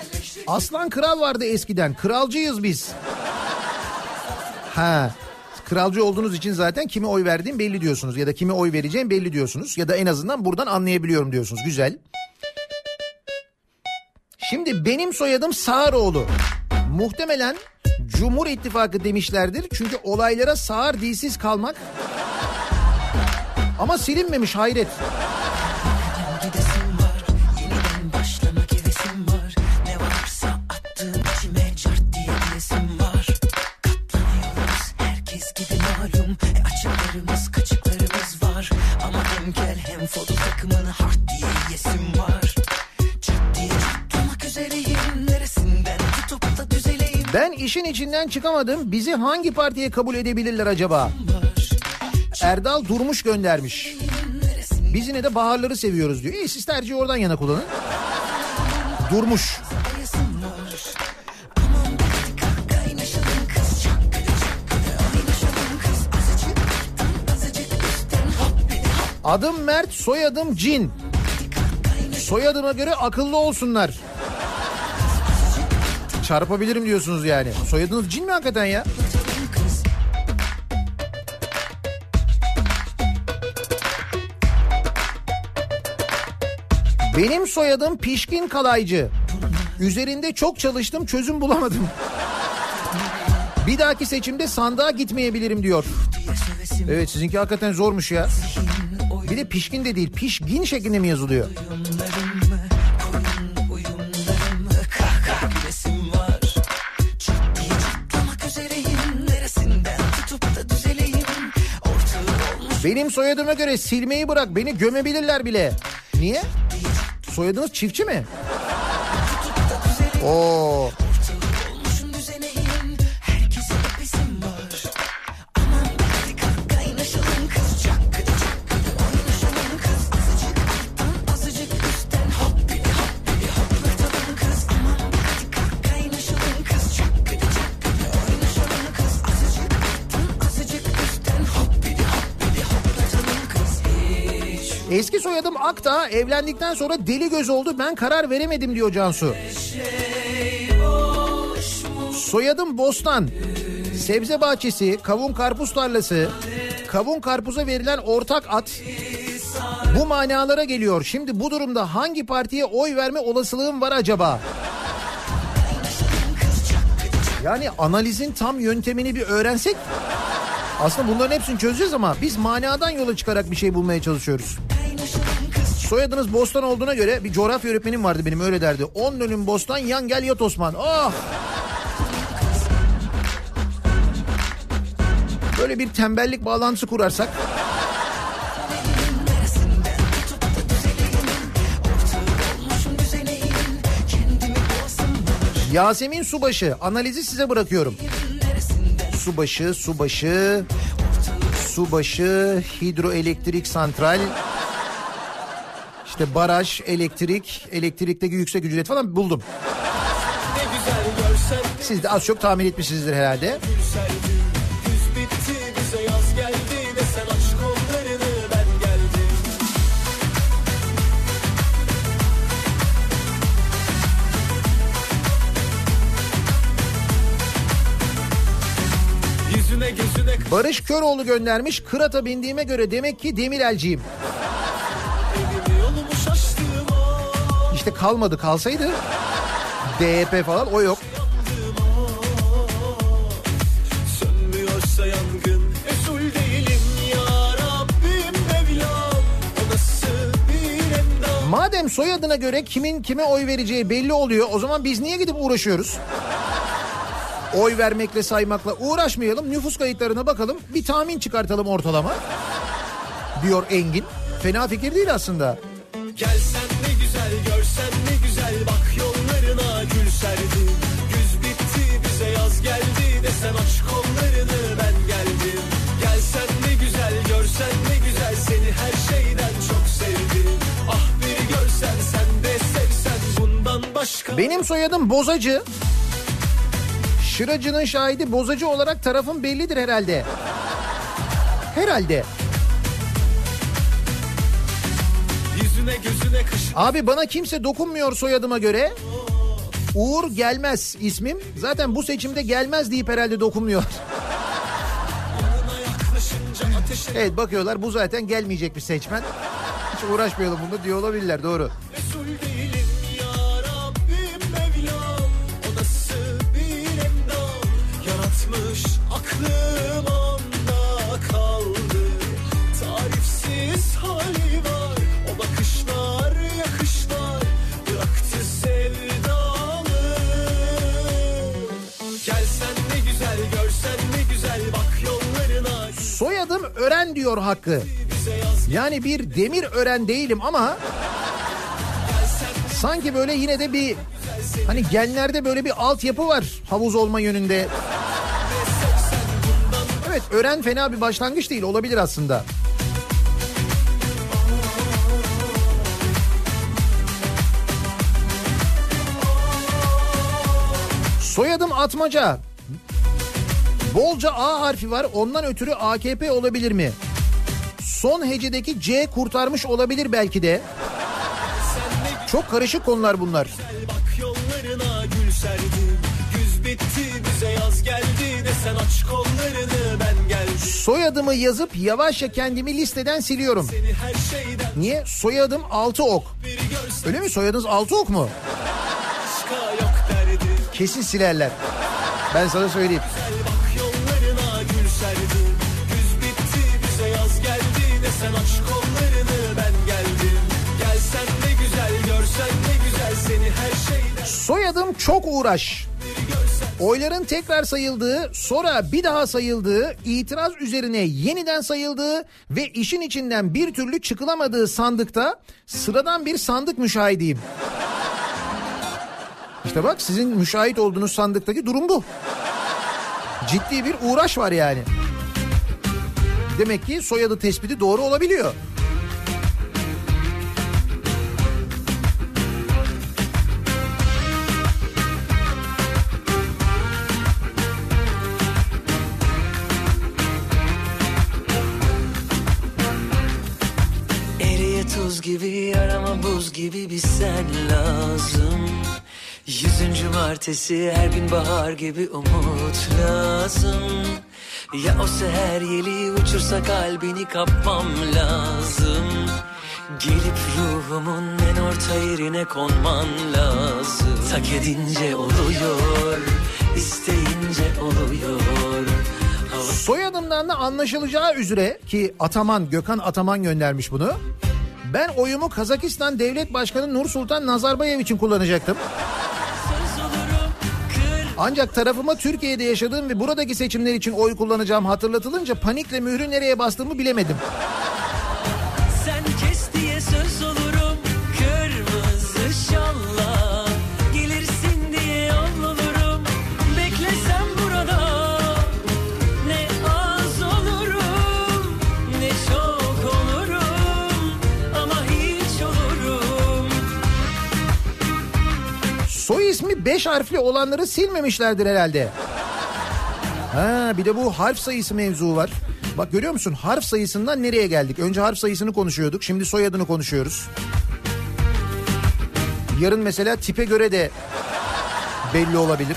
A: Aslan kral vardı eskiden. Kralcıyız biz. Ha. Kralcı olduğunuz için zaten kime oy verdiğim belli diyorsunuz ya da kime oy vereceğim belli diyorsunuz ya da en azından buradan anlayabiliyorum diyorsunuz. Güzel. Şimdi benim soyadım Sağıroğlu. Muhtemelen Cumhur İttifakı demişlerdir. Çünkü olaylara sağır dilsiz kalmak ama silinmemiş hayret. İşin içinden çıkamadım. Bizi hangi partiye kabul edebilirler acaba? Erdal Durmuş göndermiş. Biz yine de baharları seviyoruz diyor. İyi siz tercihi oradan yana kullanın. Durmuş. Adım Mert, soyadım Cin. Soyadıma göre akıllı olsunlar. Çarpabilirim diyorsunuz yani. Soyadınız Cin mi hakikaten ya? Benim soyadım Pişkin Kalaycı. Üzerinde çok çalıştım çözüm bulamadım. Bir dahaki seçimde sandığa gitmeyebilirim diyor. Evet sizinki hakikaten zormuş ya. Bir de pişkin de değil pişgin şeklinde mi yazılıyor? Benim soyadıma göre silmeyi bırak beni gömebilirler bile. Niye? Soyadınız çiftçi mi? Oo. Eski soyadım Akta evlendikten sonra deli göz oldu ben karar veremedim diyor Cansu. Soyadım Bostan. Sebze bahçesi, kavun karpuz tarlası, kavun karpuza verilen ortak at bu manalara geliyor. Şimdi bu durumda hangi partiye oy verme olasılığım var acaba? Yani analizin tam yöntemini bir öğrensek aslında bunların hepsini çözeceğiz ama biz manadan yola çıkarak bir şey bulmaya çalışıyoruz. Soyadınız Bostan olduğuna göre bir coğrafya öğretmenim vardı benim öyle derdi. 10 dönüm Bostan yan gel yat Osman. Oh! Böyle bir tembellik bağlantısı kurarsak. Yasemin Subaşı analizi size bırakıyorum. Subaşı, Subaşı, Subaşı, hidroelektrik santral, işte baraj, elektrik, elektrikteki yüksek ücret falan buldum. Siz de az çok tahmin etmişsinizdir herhalde.
B: Güz
A: Barış Köroğlu göndermiş. Kırata bindiğime göre demek ki Demirelciyim. İşte kalmadı kalsaydı DYP falan o yok. Madem soyadına göre kimin kime oy vereceği belli oluyor o zaman biz niye gidip uğraşıyoruz? Oy vermekle saymakla uğraşmayalım. Nüfus kayıtlarına bakalım. Bir tahmin çıkartalım ortalama. Diyor Engin. Fena fikir değil aslında.
B: Gelsen ne güzel görsen ne güzel. Bak yollarına gül serdim Güz bitti bize yaz geldi. Desen aç kollarını ben geldim. Gelsen ne güzel görsen ne güzel. Seni her şeyden çok sevdim. Ah bir görsen sen de sevsen. Bundan başka
A: Benim soyadım Bozacı. Şıracı'nın şahidi Bozacı olarak tarafım bellidir herhalde. Herhalde.
B: Yüzüne gözüne kış
A: Abi bana kimse dokunmuyor soyadıma göre. Uğur Gelmez ismim. Zaten bu seçimde gelmez deyip herhalde dokunmuyor. Evet bakıyorlar bu zaten gelmeyecek bir seçmen. Hiç uğraşmayalım bunda diyor olabilirler doğru.
B: Resul
A: Soyadım Ören diyor Hakkı. Yani bir demir ören değilim ama sanki böyle yine de bir hani genlerde böyle bir altyapı var havuz olma yönünde. Evet ören fena bir başlangıç değil olabilir aslında. Soyadım Atmaca. Bolca A harfi var ondan ötürü AKP olabilir mi? Son hecedeki C kurtarmış olabilir belki de. Çok karışık konular bunlar.
B: Bak yollarına gül serdim Güz bitti bize yaz geldi Desen aç kollarını ben geldim
A: Soyadımı yazıp yavaşça kendimi listeden siliyorum. Niye? Soyadım
B: bir görsen
A: Öyle mi? Soyadınız mu?
B: başka yok derdi
A: Kesin silerler. Ben sana söyleyeyim. Soyadım çok uğraş. Oyların tekrar sayıldığı, sonra bir daha sayıldığı, itiraz üzerine yeniden sayıldığı ve işin içinden bir türlü çıkılamadığı sandıkta sıradan bir sandık müşahidiyim. İşte bak sizin müşahit olduğunuz sandıktaki durum bu. Ciddi bir uğraş var yani. Demek ki soyadı tespiti doğru olabiliyor.
G: Gibi bir sen lazım. Yüzüncü martesi her gün bahar gibi umut lazım. Ya o seher yeli uçursa kalbini kapmam lazım. Gelip ruhumun en orta yerine konman lazım. Tak edince oluyor, isteyince oluyor.
A: Soyadımdan da anlaşılacağı üzere ki Ataman, Gökhan Ataman göndermiş bunu. Ben oyumu Kazakistan Devlet Başkanı Nur Sultan Nazarbayev için kullanacaktım. Ancak tarafıma Türkiye'de yaşadığım ve buradaki seçimler için oy kullanacağım hatırlatılınca panikle mührü nereye bastığımı bilemedim. İsmi 5 harfli olanları silmemişlerdir herhalde. Ha bir de bu harf sayısı mevzu var. Bak görüyor musun harf sayısından nereye geldik? Önce harf sayısını konuşuyorduk. Şimdi soyadını konuşuyoruz. Yarın mesela tipe göre de belli olabilir.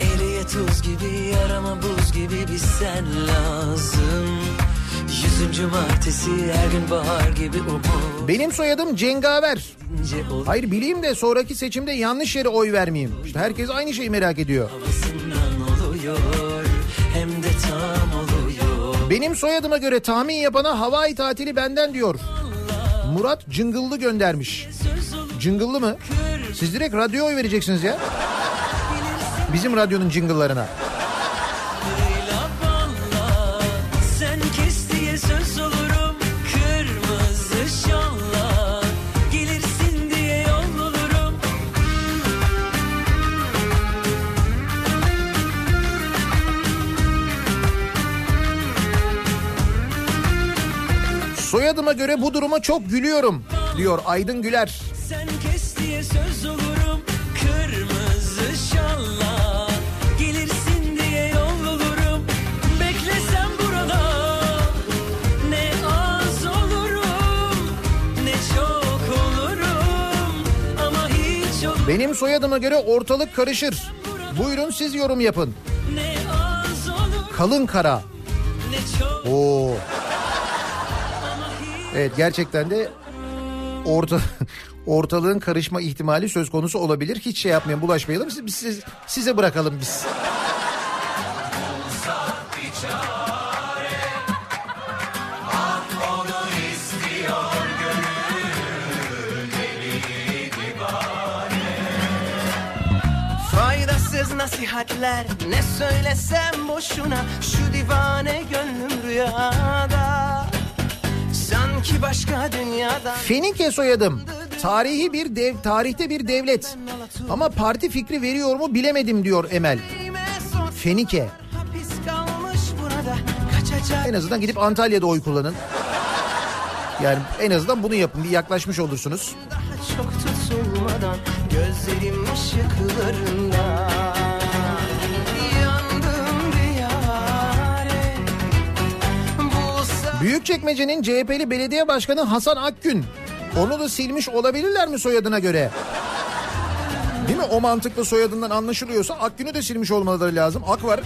G: Eriye tuz gibi arama buz gibi bir sen lazım Yüzüncü martesi her gün bahar gibi umut
A: Benim soyadım Cengaver. Hayır bileyim de sonraki seçimde yanlış yere oy vermeyeyim. İşte herkes aynı şeyi merak ediyor.
G: oluyor Hem de tam oluyor
A: Benim soyadıma göre tahmin yapana Hawaii tatili benden diyor. Murat Cıngıllı göndermiş. Cıngıllı mı? Siz direkt radyoya oy vereceksiniz ya. Bizim radyonun cıngıllarına. Soyadıma göre bu duruma çok gülüyorum diyor Aydın Güler.
G: Sen kes diye söz olurum Kırmızı şalla Gelirsin diye yol olurum Beklesem burada Ne az olurum Ne çok olurum Ama hiç olurum
A: Benim soyadıma göre ortalık karışır. Buyurun siz yorum yapın. Kalın kara. Oo. Evet gerçekten de orta ortalığın karışma ihtimali söz konusu olabilir. Hiç şey yapmayın bulaşmayalım. Siz, siz- size bırakalım biz.
J: Nasihatler ne söylesem boşuna Şu divane gönlüm rüyada
A: Fenike soyadım. Tarihi bir dev, tarihte bir devlet. Ama parti fikri veriyor mu bilemedim diyor Emel. Fenike. En azından gidip Antalya'da oy kullanın. Yani en azından bunu yapın. Bir yaklaşmış olursunuz.
J: daha çok tutulmadan Gözlerim ışıklarında
A: Büyükçekmece'nin CHP'li belediye başkanı Hasan Akgün. Onu da silmiş olabilirler mi soyadına göre? Değil mi? O mantıkla soyadından anlaşılıyorsa Akgün'ü de silmiş olmaları lazım. Ak var.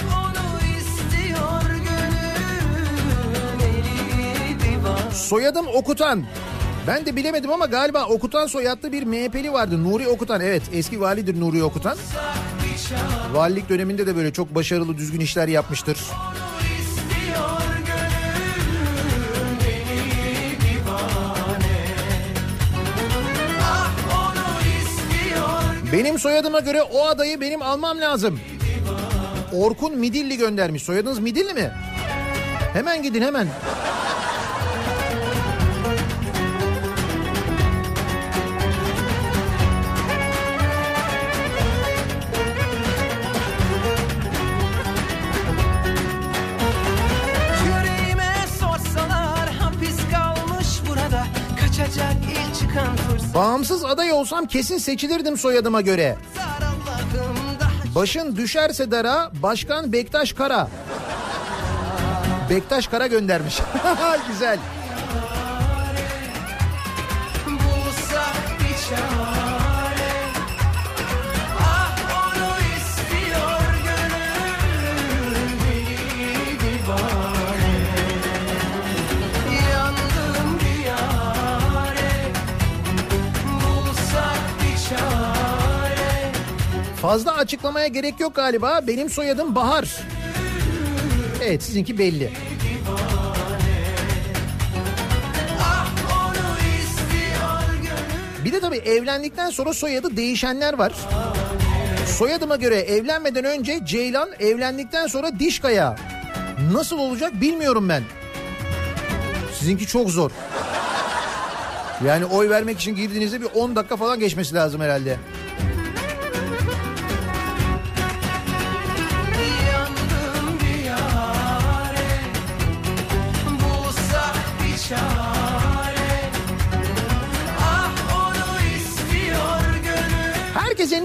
J: Onu divan
A: Soyadım Okutan. Ben de bilemedim ama galiba Okutan soyadlı bir MHP'li vardı. Nuri Okutan evet eski validir Nuri Okutan. Valilik döneminde de böyle çok başarılı düzgün işler yapmıştır.
J: istiyor
A: Benim soyadıma göre o adayı benim almam lazım. Orkun Midilli göndermiş. Soyadınız Midilli mi? Hemen gidin hemen. Bağımsız aday olsam kesin seçilirdim soyadıma göre. Başın düşerse dara Başkan Bektaş Kara. Bektaş Kara göndermiş. Güzel.
J: bulsak bir
A: Fazla açıklamaya gerek yok galiba. Benim soyadım Bahar. Evet sizinki belli. Bir de tabii evlendikten sonra soyadı değişenler var. Soyadıma göre evlenmeden önce Ceylan, evlendikten sonra Dişkaya. Nasıl olacak bilmiyorum ben. Sizinki çok zor. Yani oy vermek için girdiğinizde bir 10 dakika falan geçmesi lazım herhalde.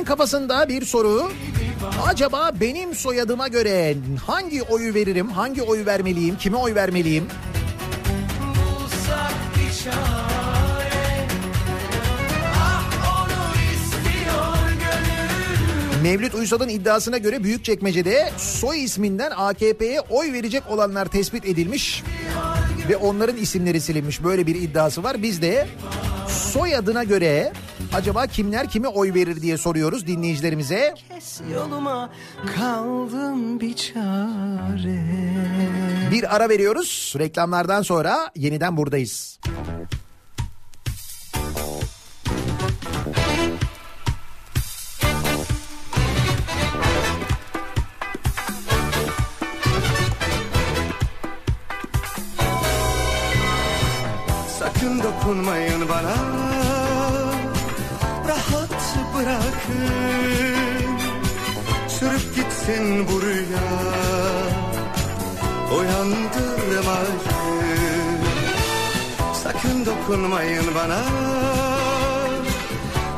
A: Kafasında bir soru. Acaba benim soyadıma göre hangi oyu veririm, hangi oyu vermeliyim, kime oy vermeliyim? Mevlüt Uysal'ın iddiasına göre Büyükçekmece'de soy isminden AKP'ye oy verecek olanlar tespit edilmiş ve onların isimleri silinmiş. Böyle bir iddiası var. Biz de soyadına göre acaba kimler kime oy verir diye soruyoruz dinleyicilerimize.
J: Kes yoluma kaldım bir çare
A: Bir ara veriyoruz. Reklamlardan sonra yeniden buradayız.
C: Sakın dokunmayın bana Gitsin buraya Uyandırmayın Sakın dokunmayın bana.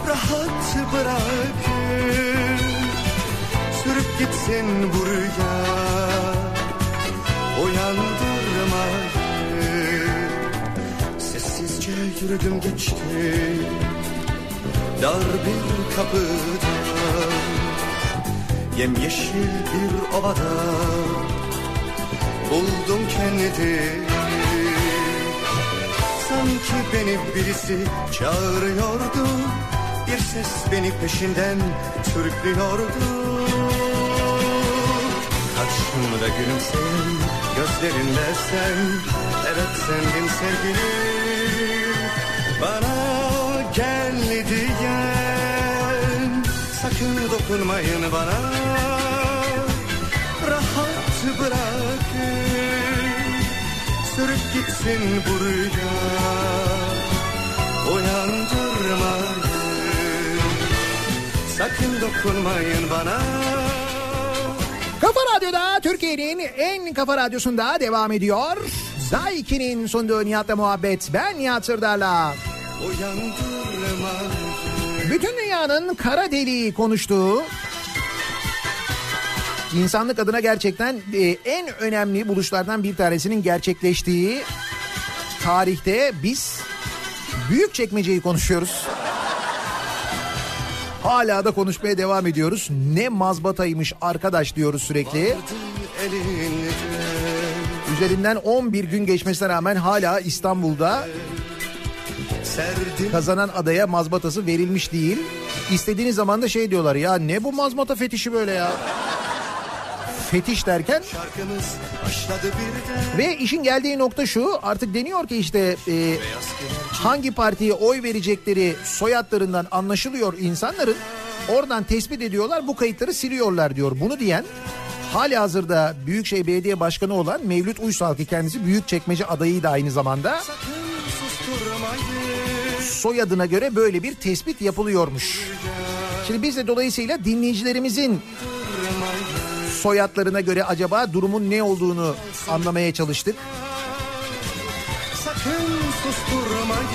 C: Rahat bırakın. Sürüp gitsin buraya Uyandırmayın Sessizce yürüdüm geçtim Dar bir kapıdan Yemyeşil bir ovada Buldum kendimi. Sanki beni birisi çağırıyordu Bir ses beni peşinden sürüklüyordu. Karşımda gülümseyen gözlerinle sen Evet sendin sevgilim. Bana dokunmayın bana Rahat bırakın Sürüp gitsin buraya Uyandırmayın Sakın dokunmayın bana
A: Kafa Radyo'da Türkiye'nin en kafa radyosunda devam ediyor. Zayki'nin sunduğu Nihat'la muhabbet. Ben Nihat Sırdar'la.
C: Uyandırmayın
A: Bütün dünyanın kara deliği konuştuğu insanlık adına gerçekten e, en önemli buluşlardan bir tanesinin gerçekleştiği tarihte biz büyük çekmeceyi konuşuyoruz. Hala da konuşmaya devam ediyoruz. Ne mazbataymış arkadaş diyoruz sürekli. Üzerinden 11 gün geçmesine rağmen hala İstanbul'da kazanan adaya mazbatası verilmiş değil. İstediğiniz zaman da şey diyorlar ya ne bu mazbata fetişi böyle ya. Fetiş derken ve işin geldiği nokta şu artık deniyor ki işte e, hangi partiye oy verecekleri soyadlarından anlaşılıyor insanların. Oradan tespit ediyorlar bu kayıtları siliyorlar diyor. Bunu diyen hali hazırda Büyükşehir Belediye Başkanı olan Mevlüt Uysal ki kendisi Büyükçekmece adayıydı aynı zamanda. Soyadına göre böyle bir tespit yapılıyormuş. Şimdi biz de dolayısıyla dinleyicilerimizin soyadlarına göre acaba durumun ne olduğunu anlamaya çalıştık.
C: Sakın susturmayın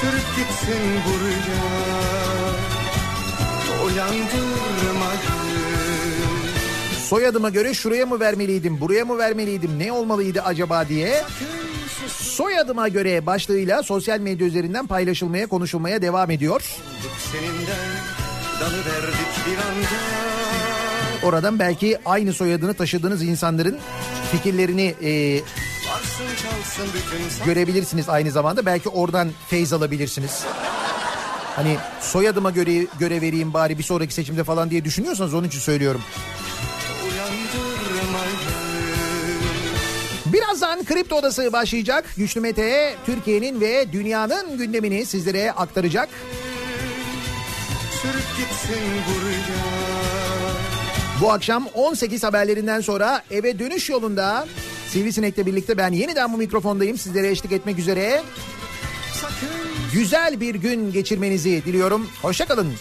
C: Sürüp gitsin Uyandırmayın
A: Soyadıma göre şuraya mı vermeliydim, buraya mı vermeliydim, ne olmalıydı acaba diye soyadıma göre başlığıyla sosyal medya üzerinden paylaşılmaya, konuşulmaya devam ediyor. Oradan belki aynı soyadını taşıdığınız insanların fikirlerini e, görebilirsiniz aynı zamanda. Belki oradan feyz alabilirsiniz. Hani soyadıma göre göre vereyim bari bir sonraki seçimde falan diye düşünüyorsanız onun için söylüyorum.
C: uyandırmayın
A: Birazdan Kripto Odası başlayacak. Güçlü Mete Türkiye'nin ve dünyanın gündemini sizlere aktaracak.
C: Sürüp gitsin buraya
A: Bu akşam 18 haberlerinden sonra eve dönüş yolunda Sivrisinek'le birlikte ben yeniden bu mikrofondayım. Sizlere eşlik etmek üzere. Güzel bir gün geçirmenizi diliyorum. Hoşçakalın.